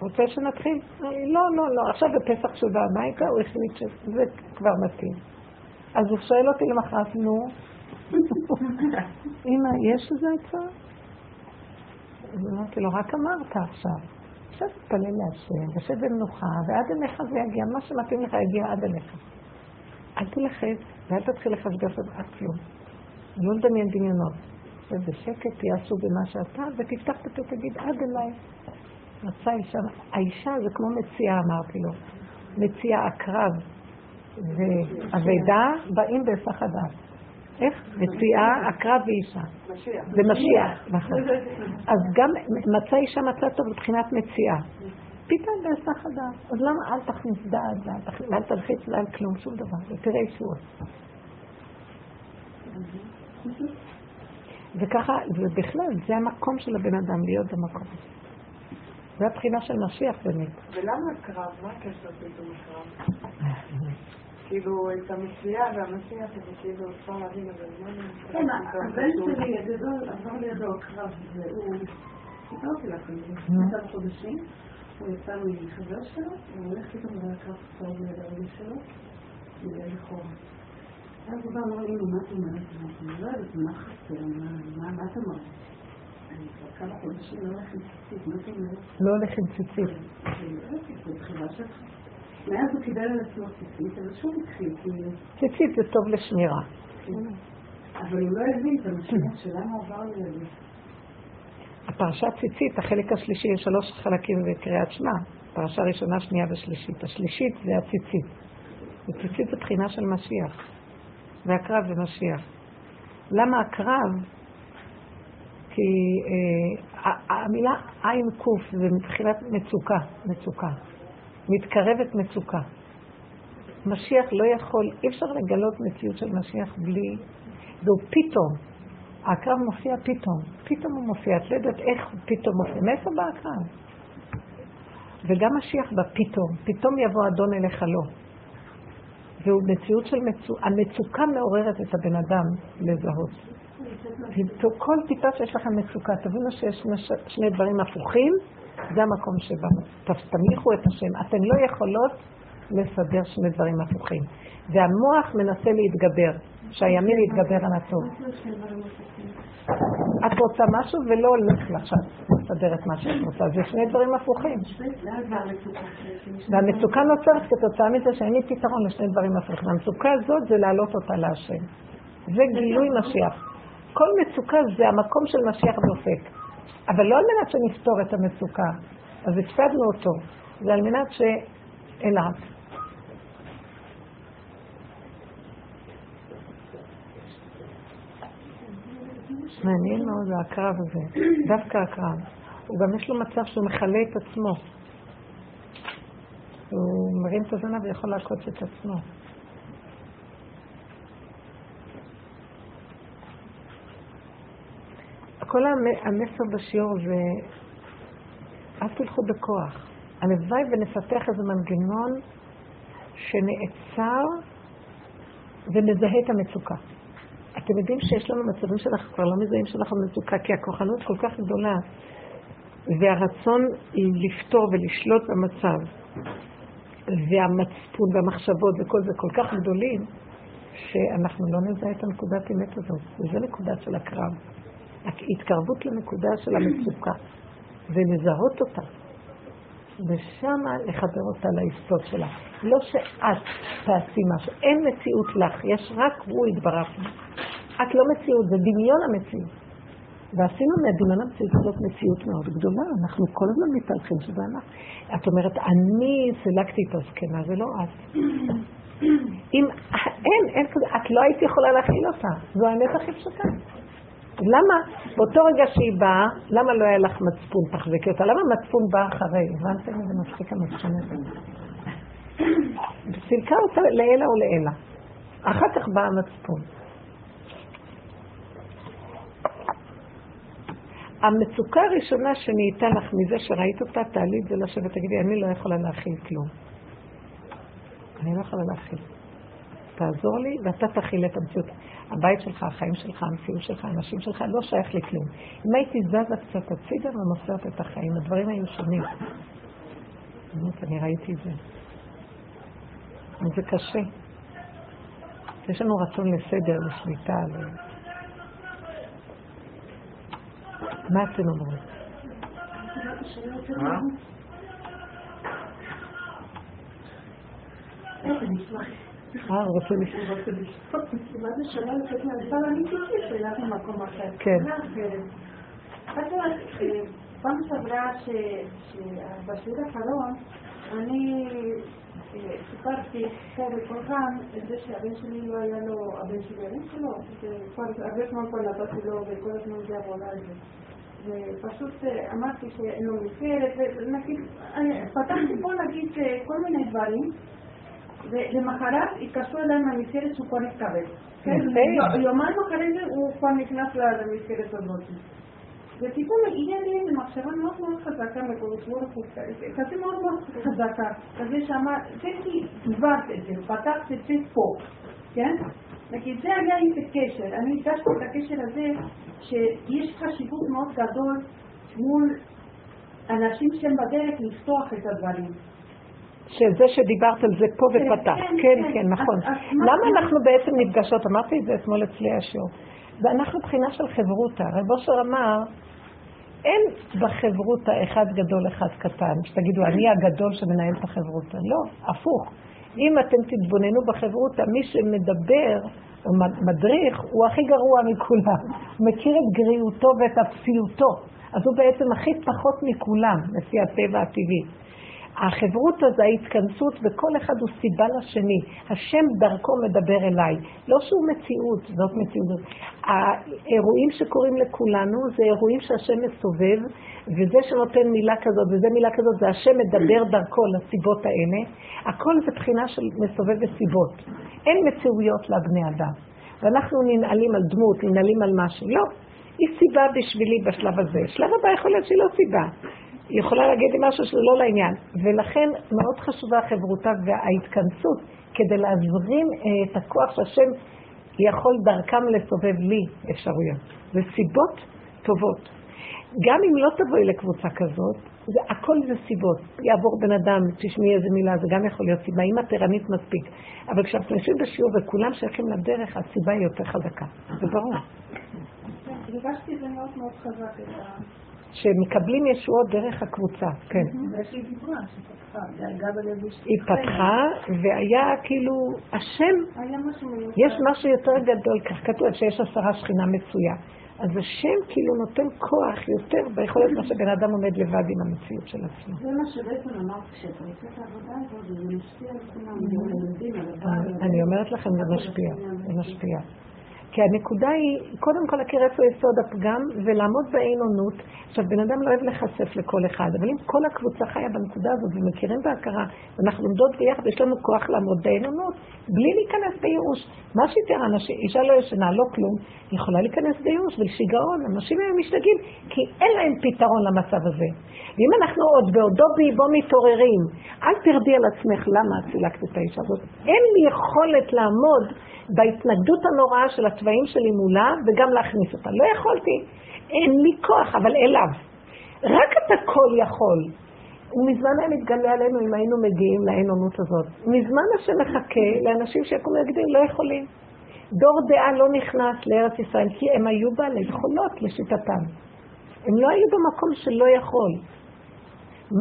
רוצה שנתחיל? אמר לי, לא, לא, לא, עכשיו בפסח שהוא בא הביתה, הוא החליט שזה כבר מתאים. אז הוא שואל אותי למחרת, נו, אמא, יש איזה עצה? אז אמרתי לו, רק אמרת עכשיו. עכשיו תתפלל להשם, יושב במנוחה, ועד אליך זה יגיע, מה שמתאים לך יגיע עד אליך. אל תלחץ, ואל תתחיל לחשבש על אף כלום. לא לדמיין דמיונות. ובשקט עסוק במה שאתה, ותפתח את הפה ותגיד, עד אליי. רצה אישה, האישה זה כמו מציאה, אמרתי לו. מציאה עקרב ואבדה באים בהיסח הדעת. איך? מציאה, עקרב ואישה. זה משיח, נכון. אז גם מצא אישה מצא טוב מבחינת מציאה. פתאום בהיסח הדעת. אז למה אל תכניס דעת תכניס- ואל תלחיץ לה על כלום, שום דבר, ותראה ישועות. וככה, ובכלל, זה המקום של הבן אדם, להיות במקום הזה. זה הבחינה של משיח באמת. ולמה הקרב? מה הקשר פתאום הקרב? כאילו, את המציאה והמשיח, זה כאילו אפשר להבין, אבל מה זה... כן, הבן שלי הגדול עבר לידו הקרב, והוא... סיפרתי על זה, חודשים, הוא יצא מחבר שלו, והוא הולך פתאום לקרב צהוב ליד שלו, בגלל לכאורה. ואז הוא בא ואמר לי, מה את אומרת? אני לא יודעת, מה חסר? מה- את אומרת? אני כבר כמה חודשים לא הולך עם ציצית, מה את אומרת? לא הולך עם ציצית. שלך. מאז הוא קיבל על עצמו ציצית, אבל שוב התחיל, כאילו, ציצית זה טוב לשמירה. אבל הוא לא הבין את המשמעות של למה הוא עבר לידי. הפרשת ציצית, החלק השלישי, יש שלוש חלקים בקריאת שמע. פרשה ראשונה, שנייה ושלישית. השלישית זה הציצית. וציצית זה בחינה של משיח. והקרב זה משיח. למה הקרב? כי אה, המילה עין קוף זה מתחילת מצוקה, מצוקה. מתקרבת מצוקה. משיח לא יכול, אי אפשר לגלות מציאות של משיח בלי, והוא פתאום. העקרב מופיע פתאום, פתאום הוא מופיע, את לא יודעת איך הוא פתאום מופיע, מאיפה בא העקרב? וגם משיח בא פתאום, פתאום יבוא אדון אליך לא. והוא מציאות של מצוקה, המצוקה מעוררת את הבן אדם לזהות. כל טיפה שיש לכם מצוקה, תבינו שיש שני, דברים הפוכים, זה המקום שבאנו. תניחו את השם. אתן לא יכולות לסדר שני דברים הפוכים. והמוח מנסה להתגבר, שהימין יתגבר על הטוב. את רוצה משהו ולא הולך לך עכשיו לסדר את מה שאת רוצה. זה שני דברים הפוכים. והמצוקה נוצרת כתוצאה מזה שאין לי פתרון לשני דברים הפוכים. המצוקה הזאת זה להעלות אותה להשם. זה גילוי משיח. כל מצוקה זה המקום של משיח דופק. אבל לא על מנת שנפתור את המצוקה, אז הפסדנו אותו. זה על מנת שאליו. מעניין מאוד הקרב הזה, דווקא הקרב. הוא גם יש לו מצב שהוא מכלה את עצמו. הוא מרים את הזנב ויכול לעקוץ את עצמו. כל המסר בשיעור זה, אל תלכו בכוח. הלוואי ונפתח איזה מנגנון שנעצר ומזהה את המצוקה. אתם יודעים שיש לנו מצבים שאנחנו כבר לא מזהים שאנחנו מצוקה, כי הכוחנות כל כך גדולה, והרצון לפתור ולשלוט במצב, והמצפון והמחשבות וכל זה כל כך גדולים, שאנחנו לא נזהה את הנקודת אמת הזאת. וזו נקודה של הקרב. התקרבות לנקודה של המצוקה, ולזהות אותה, ושם לחבר אותה ליסוד שלה. לא שאת תעשי משהו, אין מציאות לך, יש רק הוא יתברך. את לא מציאות, זה דמיון המציאות. ועשינו מהדמיון המציאות הזאת מציאות מאוד גדולה, אנחנו כל הזמן מתהלכים שזה אנחנו. את אומרת, אני סילקתי את הזקנה, זה לא את. אם אין, אין כזה, את לא היית יכולה להכיל אותה, זו האמת הכי פשוטה. למה באותו רגע שהיא באה, למה לא היה לך מצפון תחזקי אותה? למה מצפון בא אחרי? הבנתם איזה מצחיק המצפון הזה? סילקה אותה לעילה או לעילה. אחר כך בא המצפון. המצוקה הראשונה שנהייתה לך מזה שראית אותה, תעלי את זה לשבת, תגידי, אני לא יכולה להכיל כלום. אני לא יכולה להכיל. תעזור לי ואתה תכיל את המציאות. הבית שלך, החיים שלך, המציאות שלך, האנשים שלך, לא שייך לי כלום. אם הייתי זזה קצת הצידה ומוסרת את החיים, הדברים היו שונים. באמת, אני ראיתי את זה. זה קשה. יש לנו רצון לסדר, לשליטה. ל... מה אתם אומרים? מה? אה, רוצה לשאול. מה זה שלא לתת מהדבר אמיתי שאלה במקום אחר. כן. פעם שעברה שבשיעור האחרון אני סיפרתי פה בפולחן את זה שהבן שלי לא היה לו, הבן שלי, הבן שלו, כבר הרבה זמן כבר נתתי לו וכל הזמן זה עבודה על זה. ופשוט אמרתי שאין לו מסגרת, ונגיד, פתחתי פה נגיד כל מיני דברים ולמחרת התקשרו אליי מהמסגרת שהוא כבר התקבל. יומיים אחרי זה הוא כבר נכנס למסגרת הזאת. ופתאום הגיעה לי איזו מחשבה מאוד מאוד חזקה מקודש ברוך הוא, כזה מאוד מאוד חזקה, כזה שאמר, זה כי דיברת את זה, פתחת את זה פה, כן? נגיד, זה היה איזה קשר, אני הגשתי את הקשר הזה, שיש חשיבות מאוד גדול מול אנשים שהם בדרך לפתוח את הדברים. שזה שדיברת על זה פה כן, ופתח. כן, כן, כן, כן נכון. למה אנחנו בעצם נפגשות? אמרתי את זה אתמול אצלי השיעור. ואנחנו בחינה של חברותה. רב אושר אמר, אין בחברותה אחד גדול, אחד קטן, שתגידו, אני הגדול שמנהל את החברותה. לא, הפוך. אם אתם תתבוננו בחברותה, מי שמדבר או מדריך הוא הכי גרוע מכולם. הוא מכיר את גריעותו ואת אפסיותו. אז הוא בעצם הכי פחות מכולם, לפי הטבע הטבעי. החברות הזו, ההתכנסות, וכל אחד הוא סיבה לשני. השם דרכו מדבר אליי. לא שהוא מציאות, זאת מציאות. האירועים שקורים לכולנו זה אירועים שהשם מסובב, וזה שנותן מילה כזאת וזה מילה כזאת, זה השם מדבר דרכו לסיבות האלה. הכל זה בחינה של מסובב וסיבות. אין מציאויות לבני אדם. ואנחנו ננעלים על דמות, ננעלים על משהו. לא. היא סיבה בשבילי בשלב הזה. שלב הבא יכול להיות שהיא לא סיבה. היא יכולה להגיד לי משהו שזה לא לעניין. ולכן מאוד חשובה החברותה וההתכנסות כדי להזרים אה, את הכוח שהשם יכול דרכם לסובב לי אפשרויות. זה סיבות טובות. גם אם לא תבואי לקבוצה כזאת, זה, הכל זה סיבות. יעבור בן אדם, תשמעי איזה מילה, זה גם יכול להיות סיבה, אם את ערנית מספיק. אבל כשאנחנו יושבים בשיעור וכולם שייכים לדרך, הסיבה היא יותר חזקה. זה ברור. הרגשתי את זה מאוד מאוד חזק. שמקבלים ישועות דרך הקבוצה, כן. היא פתחה, והיה כאילו, השם, יש משהו יותר גדול, כך כתוב שיש עשרה שכינה מצויה. אז השם כאילו נותן כוח יותר ביכולת מה שבן אדם עומד לבד עם המציאות של עצמו. זה מה שבעצם אמרת, כשאתה עושה את העבודה הזאת, זה משפיע על כולם, אני אומרת לכם, זה משפיע, זה משפיע. כי הנקודה היא, קודם כל להכיר איפה יסוד הפגם ולעמוד באין עונות. עכשיו, בן אדם לא אוהב להיחשף לכל אחד, אבל אם כל הקבוצה חיה בנקודה הזאת ומכירים בהכרה, ואנחנו עומדות ביחד, יש לנו כוח לעמוד באין עונות, בלי להיכנס בייאוש. מה שתראה, אישה לא ישנה, לא כלום, יכולה להיכנס בייאוש ולשיגעון. אנשים היום משתגעים, כי אין להם פתרון למצב הזה. ואם אנחנו עוד בעודו באיבו מתעוררים, אל תרדי על עצמך למה את סילקת את האישה הזאת. אין לי יכולת לעמוד בהתנגדות הנוראה של הצבעים שלי מולה וגם להכניס אותה. לא יכולתי. אין לי כוח, אבל אליו. רק אתה כל יכול. ומזמן היה מתגלה עלינו אם היינו מגיעים לאין-אונות הזאת. מזמן השם מחכה לאנשים שיקומו ויגידו, לא יכולים. דור דעה לא נכנס לארץ ישראל, כי הם היו בעלי יכולות לשיטתם. הם לא היו במקום שלא יכול.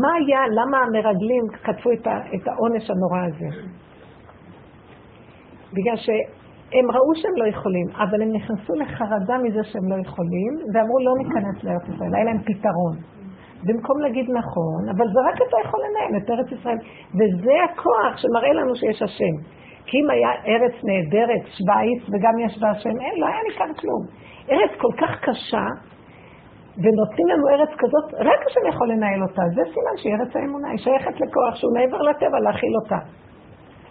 מה היה, למה המרגלים כתבו את העונש הנורא הזה? בגלל שהם ראו שהם לא יכולים, אבל הם נכנסו לחרדה מזה שהם לא יכולים, ואמרו לא ניכנס לארץ ישראל, היה להם פתרון. במקום להגיד נכון, אבל זה רק אתה יכול לנהל את ארץ ישראל, וזה הכוח שמראה לנו שיש השם. כי אם היה ארץ נהדרת, שווייץ, וגם יש בה השם, אין, לא היה ניכר כלום. ארץ כל כך קשה, ונותנים לנו ארץ כזאת, רק השם יכול לנהל אותה. זה סימן שהיא ארץ האמונה, היא שייכת לכוח שהוא מעבר לטבע להכיל אותה.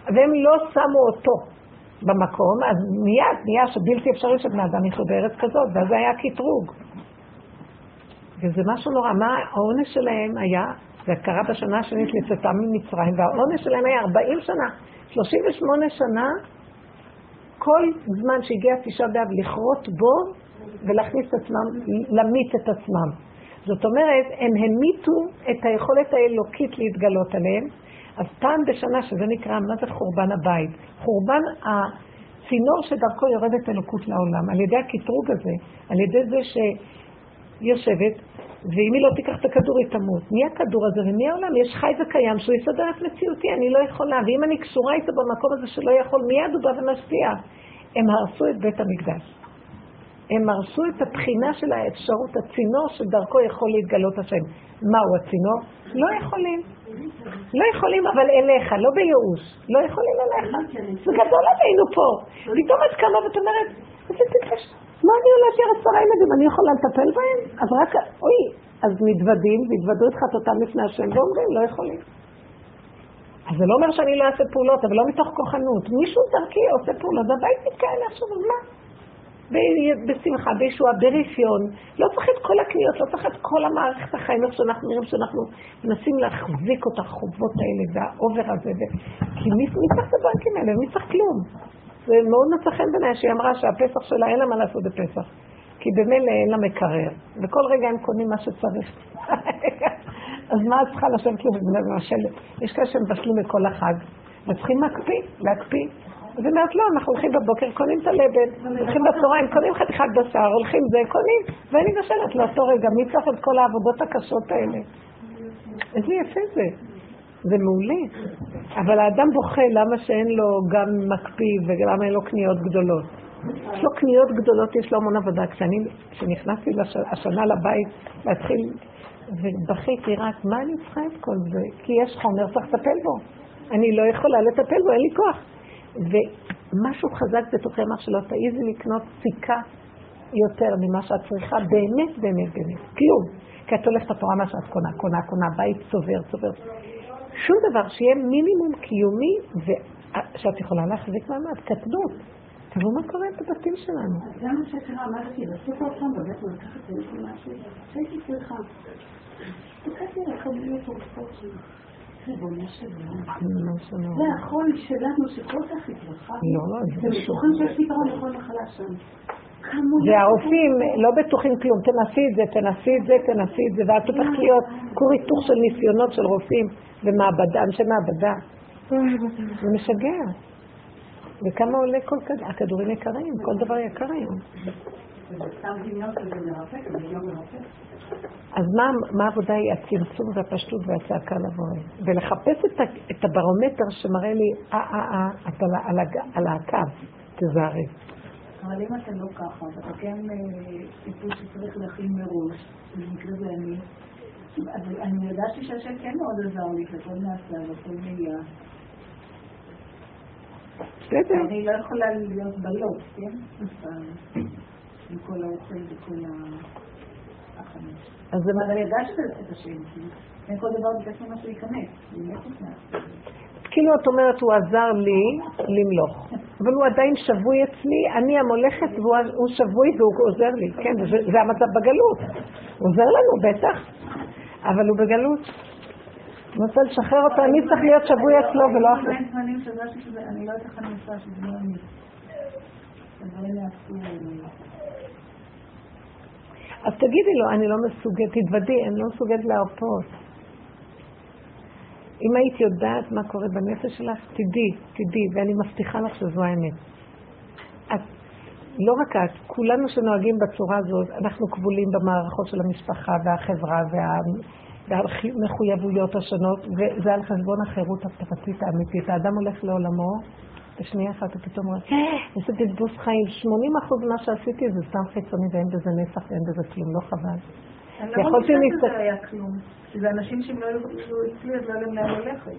והם לא שמו אותו במקום, אז מיד נהיה שבלתי אפשרי שבני אדם יחיו בארץ כזאת, ואז זה היה קטרוג. וזה משהו נורא. מה העונש שלהם היה? זה קרה בשנה השנית לצאתם ממצרים, והעונש שלהם היה 40 שנה, 38 שנה, כל זמן שהגיע תשעה באב לכרות בו ולהכניס את עצמם, להמית את עצמם. זאת אומרת, הם המיתו את היכולת האלוקית להתגלות עליהם, אז פעם בשנה, שזה נקרא, מה זה חורבן הבית? חורבן הצינור שדרכו יורדת אלוקות לעולם, על ידי הקטרוג הזה, על ידי זה שיושבת, ואם היא לא תיקח את הכדור היא תמות. מי הכדור הזה ומי העולם? יש חי וקיים שהוא יסדר את מציאותי, אני לא יכולה. ואם אני קשורה איתו במקום הזה שלא יכול, מיד הוא בא ומשפיע. הם הרסו את בית המקדש. הם הרסו את הבחינה של האפשרות, הצינור שדרכו יכול להתגלות השם. מהו הצינור? לא יכולים. לא יכולים, אבל אליך, לא בייאוש. לא יכולים אליך. זה גדול עלינו פה. פתאום את קמה ואת אומרת, איזה מה אני הולכת על עשרה ילדים, אני יכולה לטפל בהם? אז רק, אוי, אז מתוודים, והתוודו את חטאותם לפני השם, ואומרים, לא יכולים. אז זה לא אומר שאני לא אעשה פעולות, אבל לא מתוך כוחנות. מישהו דרכי עושה פעולות, הבית מתקיים עכשיו, אז מה? בשמחה, בישועה, ברפיון. לא צריך את כל הקניות, לא צריך את כל המערכת החיים, איך שאנחנו נראים שאנחנו מנסים להחזיק את החובות האלה והאובר הזה. ו... כי מי, מי צריך את הבנקים האלה? מי צריך כלום? זה מאוד מצא חן בעיניי שהיא אמרה שהפסח שלה אין לה מה לעשות בפסח. כי במילא אין לה מקרר, וכל רגע הם קונים מה שצריך. אז מה את צריכה לשבת לבשל? יש כאלה שמבשלים לכל החג, וצריכים להקפיא, להקפיא. אז היא אומרת, לא, אנחנו הולכים בבוקר, קונים את הלבן, הולכים בצהריים, קונים חתיכת בשר, הולכים זה, קונים, ואני מבשלת לאותו רגע, מי צריך את כל העבודות הקשות האלה? איזה יפה זה. זה מעולה. אבל האדם בוכה למה שאין לו גם מקפיא ולמה אין לו קניות גדולות. יש לו קניות גדולות, יש לו המון עבודה. כשאני, כשנכנסתי השנה לבית להתחיל, ובכיתי רק, מה אני צריכה את כל זה? כי יש חומר, צריך לטפל בו. אני לא יכולה לטפל בו, אין לי כוח. ומשהו חזק בתוכי אמר שלא תעיזי לקנות סיכה יותר ממה שאת צריכה, באמת, באמת, באמת. כלום. כי את הולכת לתורה מה שאת קונה, קונה, קונה, בית צובר, צובר. שום דבר שיהיה מינימום קיומי ושאת יכולה להחזיק מעמד, קטנות. תראו מה קורה בבתים שלנו. זה מה שקרה, אמרתי, בסוף פעם בבית לקחת משהו, שהייתי צריכה. תקעתי לך בלי תרופות שלי. זה החול שלנו שכל כך התרחב. לא, לא, זה בטוחים שיש פתרון לכל מחלה שם. והרופאים לא בטוחים כלום, תנסי את זה, תנסי את זה, תנסי את זה, ואת הופכת להיות כור היתוך של ניסיונות של רופאים ומעבדה, אנשי מעבדה. זה משגע. וכמה עולה כל כדור? הכדורים יקרים, כל דבר יקר היום. אז מה, מה העבודה היא? הצמצום והפשטות והצעקה לבורא. ולחפש את, את הברומטר שמראה לי, אה, אה, אה, את על, על, על הקו, תזהרי. אבל אם אתה לא ככה, ואתה כן סיפור שצריך להכין מראש, במקרה זה אני, אני ידעתי שהשם כן מאוד עזר לי, שהכל נעשה והכל נהיה. בסדר. אני לא יכולה להיות בלוט, כן? עם כל האוכל וכל החמש. אז זה אבל אני יודעת שזה את השם, אין כל דבר ביקש ממנו שהוא ייכנס. כאילו את אומרת, הוא עזר לי למלוך, אבל הוא עדיין שבוי אצלי, אני המולכת והוא שבוי והוא עוזר לי, כן, זה, זה המצב בגלות. הוא עוזר לנו, בטח, אבל הוא בגלות. אני רוצה לשחרר אותו, אני צריך להיות שבוי אצלו ולא אחר. אני לא יודעת איך אני עושה שזה לא אני. אז תגידי לו, אני לא מסוגלת, תתוודי, אני לא מסוגלת להרפות. אם היית יודעת מה קורה בנפש שלך, תדעי, תדעי, ואני מבטיחה לך שזו האמת. את, לא רק את, כולנו שנוהגים בצורה הזאת, אנחנו כבולים במערכות של המשפחה והחברה וה, והמחויבויות השונות, וזה על חשבון החירות הפרטית האמיתית. האדם הולך לעולמו, בשנייה אחת הוא פתאום אומר, איזה בזבוז חיים, 80% ממה שעשיתי זה סתם חיצוני ואין בזה נפח ואין בזה כלום, לא חבל. אני לא חושבת שזה היה כלום. זה אנשים שאם לא היו אצלי, אז לא היה להם לאן ללכת.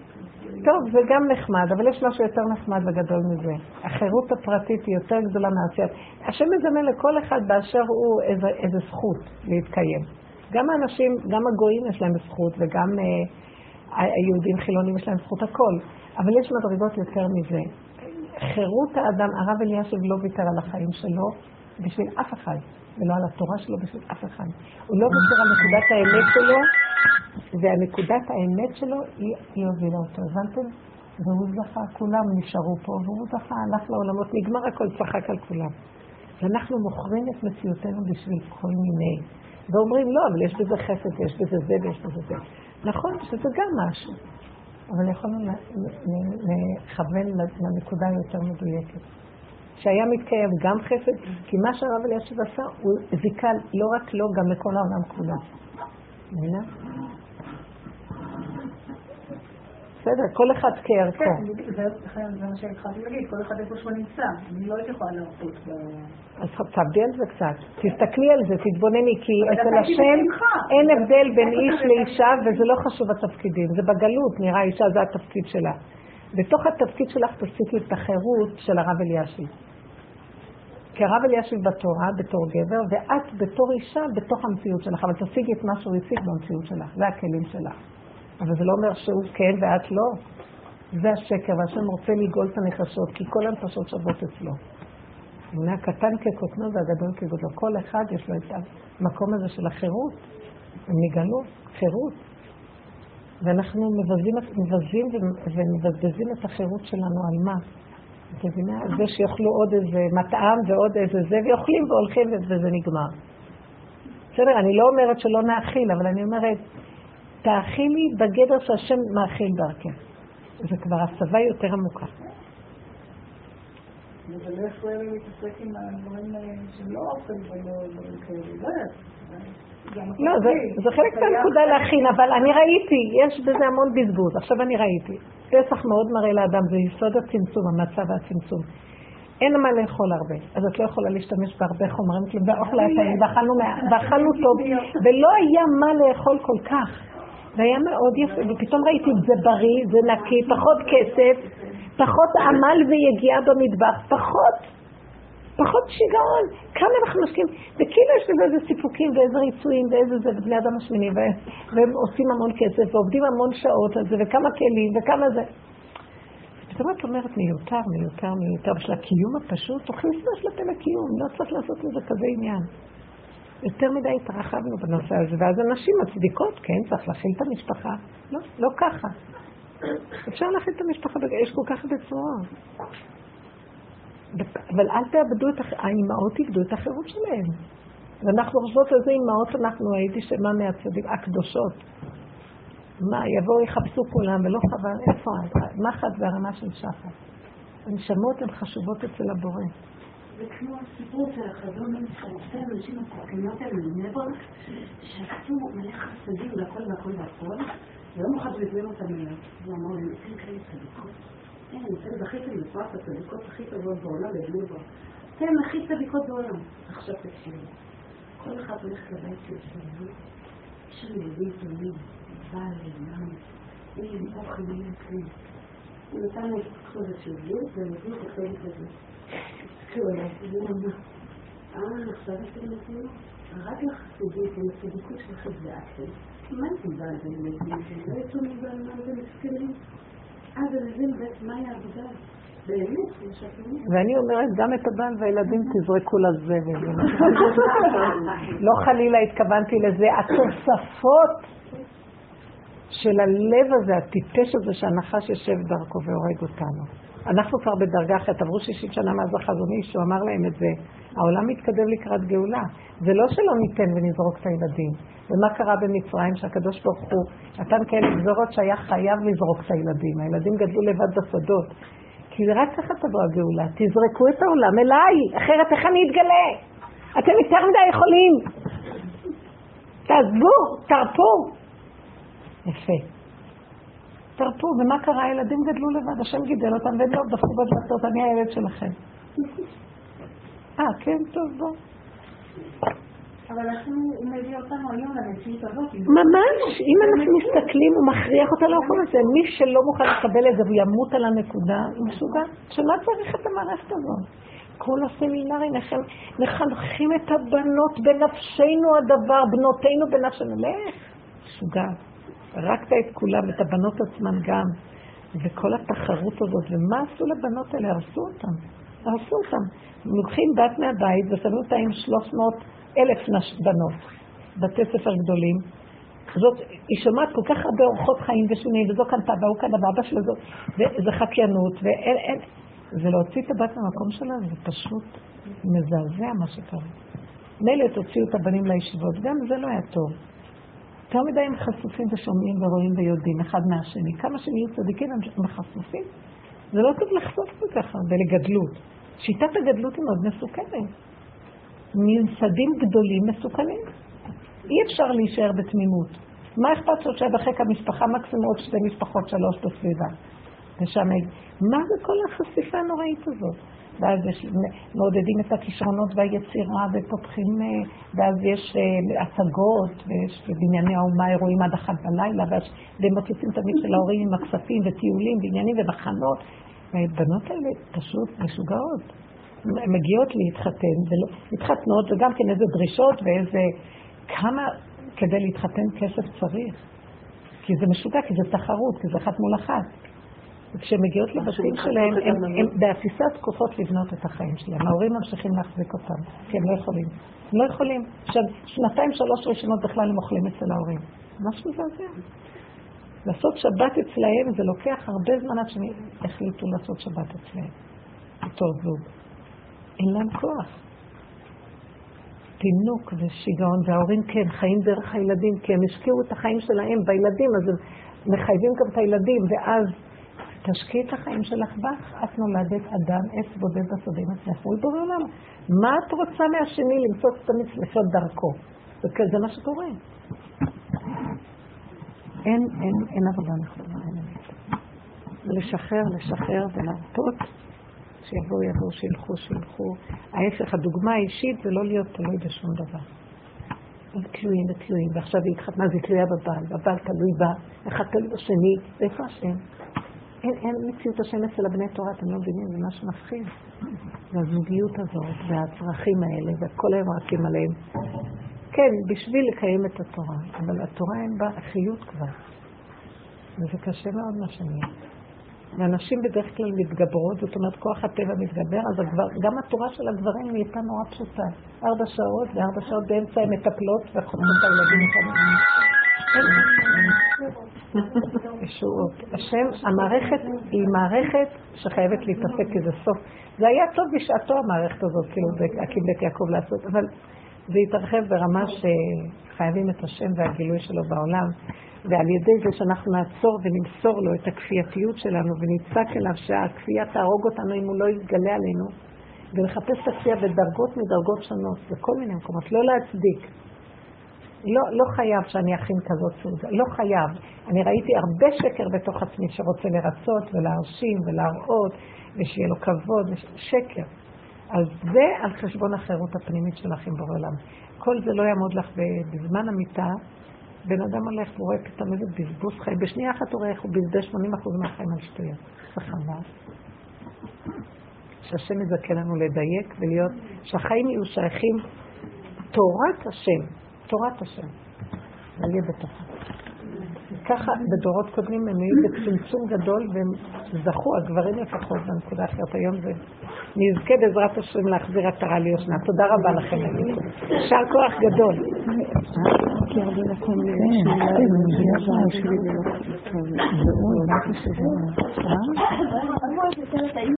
טוב, זה גם נחמד, אבל יש משהו יותר נחמד וגדול מזה. החירות הפרטית היא יותר גדולה מהעשיית. השם מזמן לכל אחד באשר הוא איזה, איזה זכות להתקיים. גם האנשים, גם הגויים יש להם זכות, וגם אה, היהודים חילונים יש להם זכות הכל. אבל יש מדרגות יותר מזה. חירות האדם, הרב אלישיב לא ויתר על החיים שלו בשביל אף אחד, ולא על התורה שלו בשביל אף אחד. הוא לא ויתר על נקודת האמת שלו, והנקודת האמת שלו היא, הובילה אותו, הבנתם? והוא זכה, כולם נשארו פה, והוא זכה, הלך לעולמות, נגמר הכל, צחק על כולם. ואנחנו מוכרים את מציאותנו בשביל כל מיני. ואומרים, לא, אבל יש בזה חסד, ויש בזה זה, ויש בזה זה. נכון, שזה גם משהו. אבל יכולנו לכוון לנקודה היותר מדויקת. שהיה מתקיים גם חסד, כי מה שהרב אלישיב עשה, הוא זיכה לא רק לו, גם לכל העולם כולו. מבינה? בסדר, כל אחד כערכו. כן, זה מה שהתחלתי להגיד, כל אחד איפה שהוא נמצא. אני לא הייתי יכולה להרפות. אז תעבדי על זה קצת. תסתכלי על זה, תתבונני, כי אצל השם אין הבדל בין איש לאישה, וזה לא חשוב התפקידים. זה בגלות, נראה אישה, זה התפקיד שלה. בתוך התפקיד שלך תוסיפי את החירות של הרב אלישיב. כי הרב אלישיב בתורה, בתור גבר, ואת בתור אישה, בתוך המציאות שלך. אבל תשיגי את מה שהוא הציג במציאות שלך. זה הכלים שלך. אבל זה לא אומר שהוא כן ואת לא. זה השקר, והשם רוצה לגאול את הנפשות, כי כל הנפשות שוות אצלו. הוא הקטן כקוטנו והגדול כגודלו. כל אחד יש לו את המקום הזה של החירות, המגלות, חירות. ואנחנו מבזים, מבזים ומבזבזים את החירות שלנו על מה? את מבינה? זה שיאכלו עוד איזה מטעם ועוד איזה זה, ואוכלים והולכים וזה נגמר. בסדר, אני לא אומרת שלא נאכיל, אבל אני אומרת, תאכילי בגדר שהשם מאכיל דרכך. זה כבר הסבה יותר עמוקה. אבל לא יכול להתעסק עם הדברים שהם לא אוכל ולא כאלה, לא, זה חלק מהנקודה להכין, אבל אני ראיתי, יש בזה המון בזבוז. עכשיו אני ראיתי. פסח מאוד מראה לאדם, זה יסוד הצמצום, המצב והצמצום. אין מה לאכול הרבה, אז את לא יכולה להשתמש בהרבה חומרים, והאוכל היה פעמים, ואכלנו טוב, ולא היה מה לאכול כל כך. זה היה מאוד יפה, ופתאום ראיתי את זה בריא, זה נקי, פחות כסף, פחות עמל ויגיעה במטבח, פחות, פחות שיגעון. כמה אנחנו משקיעים, וכאילו יש לזה איזה סיפוקים ואיזה ריצויים ואיזה זה, ובני אדם משמינים, והם עושים המון כסף ועובדים המון שעות על זה, וכמה כלים וכמה זה. פתאום את אומרת מיותר, מיותר, מיותר, בשביל הקיום הפשוט, תוכניס את לפה לקיום, לא צריך לעשות לזה כזה עניין. יותר מדי התרחבנו בנושא הזה, ואז הנשים מצדיקות, כן, צריך להכיל את המשפחה. לא, לא ככה. אפשר להכיל את המשפחה, יש כל כך הרבה צורות. אבל אל תאבדו את, האימהות איבדו את החירות שלהן. ואנחנו חושבות איזה אימהות אנחנו, הייתי שמה מהצדיק, הקדושות. מה, יבואו יחפשו כולם, ולא חבל, איפה את? מחט והרמה של שחר. הנשמות הן חשובות אצל הבורא. זה כמו הסיפור של החזון של שתי אנשים הסכנות האלה ברק, שעשו מלא חסדים והכל והכל והכל, ויום אחד הוא הזמין אותם אליו, הוא אמר להם, אתם כאלה צדיקות? כן, אתם זכיתם לפרס הצדיקות הכי טובות בעולם בבני ברק. אתם הכי צדיקות בעולם. עכשיו תקשיבו, כל אחד הולך לבית של שלנו, יש שם ילדים טובים, בעל, אמם, אין אוכל, אין כלום. הוא נתן לי את כל השיעור, והם הביאו את החלק הזה. רק לחסידית, עם הצדיקות שלכם ואתם. מה בעל וילדים? לא יצאו מבעל מה זה מסכנים? אה, ולבין בית, מהי העבודה? ואני אומרת, גם את הבעל והילדים תזרקו לזבל. לא חלילה התכוונתי לזה. התוספות של הלב הזה, הטיפש הזה, שהנחש יושב דרכו והורג אותנו. אנחנו כבר בדרגה אחרת, עברו שישים שנה מאז החזון איש, הוא אמר להם את זה. העולם מתקדם לקראת גאולה. זה לא שלא ניתן ונזרוק את הילדים. ומה קרה במצרים שהקדוש ברוך הוא נתן כאלה גזורות שהיה חייב לזרוק את הילדים. הילדים גדלו לבד בשדות. כי רק ככה תבוא הגאולה. תזרקו את העולם אליי, אחרת איך אני אתגלה? אתם יותר מדי יכולים. תעזבו, תרפו. יפה. תרפו, ומה קרה? הילדים גדלו לבד, השם גידל אותם והם לא דפקו בדלתות, אני הילד שלכם. אה, כן, טוב, בוא. אבל הוא מביא אותנו היום למציאות הזאת. ממש, אם אנחנו מסתכלים, הוא מכריח אותנו לאכול את זה. מי שלא מוכן לקבל את זה וימות על הנקודה, הוא משוגע. שמה צריך את המערכת הזאת? כל הסמינרים, איך הם מחנכים את הבנות בנפשנו הדבר, בנותינו בנפשנו. לך, משוגע. הרגת את כולם, את הבנות עצמן גם. וכל התחרות הזאת, ומה עשו לבנות האלה? הרסו אותן. הרסו אותן. לוקחים בת מהבית ושמים אותה עם 300 אלף בנות, בתי ספר גדולים. זאת, היא שומעת כל כך הרבה אורחות חיים ושונים, וזו קנתה, והוא קנה, ואבא שלה זו, וזה חקיינות, ואין, אין, זה להוציא את הבת מהמקום שלה, זה פשוט מזעזע מה שקרה. מילא תוציאו את הבנים לישיבות, גם זה לא היה טוב. יותר מדי הם חשופים ושומעים ורואים ויודעים אחד מהשני. כמה שהם יהיו צדיקים הם חשופים. זה לא טוב לחשוף כל כך הרבה לגדלות. שיטת הגדלות היא מאוד מסוכנת. ממסדים גדולים מסוכנים. אי אפשר להישאר בתמימות. מה אכפת שיושב בחיק המשפחה, מקסימום עוד שתי משפחות, שלוש בסביבה. ושם, מה זה כל החשיפה הנוראית הזאת? ואז יש, מעודדים את הכישרונות והיצירה ופותחים, אה, ואז יש אה, הצגות, ויש בבנייני האומה אירועים עד אחת בלילה, והם מוצאים תמיד של ההורים עם הכספים וטיולים ועניינים ומחנות. והבנות האלה פשוט משוגעות. מגיעות להתחתן, מתחתנות, וגם כן איזה דרישות ואיזה... כמה כדי להתחתן כסף צריך. כי זה משוגע, כי זה תחרות, כי זה אחת מול אחת. וכשהן מגיעות לבתים שלהם, הן באפיסת תקופות לבנות את החיים שלהם. ההורים ממשיכים להחזיק אותם, כי הם לא יכולים. הם לא יכולים. עכשיו, שנתיים, שלוש ראשונות בכלל הם אוכלים אצל ההורים. משהו מזעזע. לעשות שבת אצלהם זה לוקח הרבה זמן עד שהם החליטו לעשות שבת אצלהם. אותו זוג. אין להם כוח. פינוק ושיגעון, וההורים כן, חיים דרך הילדים, כי הם השקיעו את החיים שלהם בילדים, אז הם מחייבים גם את הילדים, ואז תשקיעי את החיים שלך בך, את נולדת אדם, עץ בודד בשדה עם עצמך, הוא בורא עולם. מה את רוצה מהשני למצוא את המצוות דרכו? וזה מה שקורה. אין, אין, אין עבודה נכונה, אין אמת. לשחרר, לשחרר ולהרפות, שיבואו, יבואו, שילכו, שילכו. ההפך, הדוגמה האישית זה לא להיות תלוי בשום דבר. הם תלויים ותלויים, ועכשיו היא התחתנה, אז היא תלויה בבעל, והבעל תלוי בה, אחד תלוי בשני, ואיפה השם? אין, אין מציאות השם אצל הבני תורה, אתם לא מבינים, זה משהו מפחיד. והזוגיות הזאת, והצרכים האלה, וכל היום רצים עליהם. כן, בשביל לקיים את התורה, אבל התורה אין בה חיות כבר. וזה קשה מאוד מה שנהיה. ואנשים בדרך כלל מתגברות, זאת אומרת כוח הטבע מתגבר, אז הגבר, גם התורה של הגברים נהייתה נורא פשוטה. ארבע שעות, וארבע שעות באמצע הן מטפלות וחותמות את הילדים. ישועות. השם, המערכת היא מערכת שחייבת להתעסק, כי זה סוף. זה היה טוב בשעתו המערכת הזאת, כאילו, להקים בית יעקב לעשות, אבל זה יתרחב ברמה שחייבים את השם והגילוי שלו בעולם, ועל ידי זה שאנחנו נעצור ונמסור לו את הכפייתיות שלנו ונצעק אליו שהכפייה תהרוג אותנו אם הוא לא יתגלה עלינו, ולחפש את הכפייה בדרגות מדרגות שונות, בכל מיני מקומות, לא להצדיק. לא, לא חייב שאני אכין כזאת סעודה, לא חייב. אני ראיתי הרבה שקר בתוך עצמי שרוצה לרצות ולהרשים ולהראות ושיהיה לו כבוד, שקר. אז זה על חשבון החירות הפנימית שלך עם בורא עולם. כל זה לא יעמוד לך בזמן המיטה, בן אדם הולך ורואה פתאום איזה בזבוז חיים. בשנייה אחת הוא רואה איך הוא בזבז 80% מהחיים על שטויות. חבל. שהשם יזכה לנו לדייק ולהיות, שהחיים יהיו שייכים תורת השם, תורת השם. נהיה בתוכה. ככה בדורות קודמים הם היו בצמצום גדול והם זכו, הגברים לפחות, בנקודה אחרת היום זה נזכה בעזרת השם להחזיר עטרה ליושנה. תודה רבה לכם. יישר כוח גדול. כן,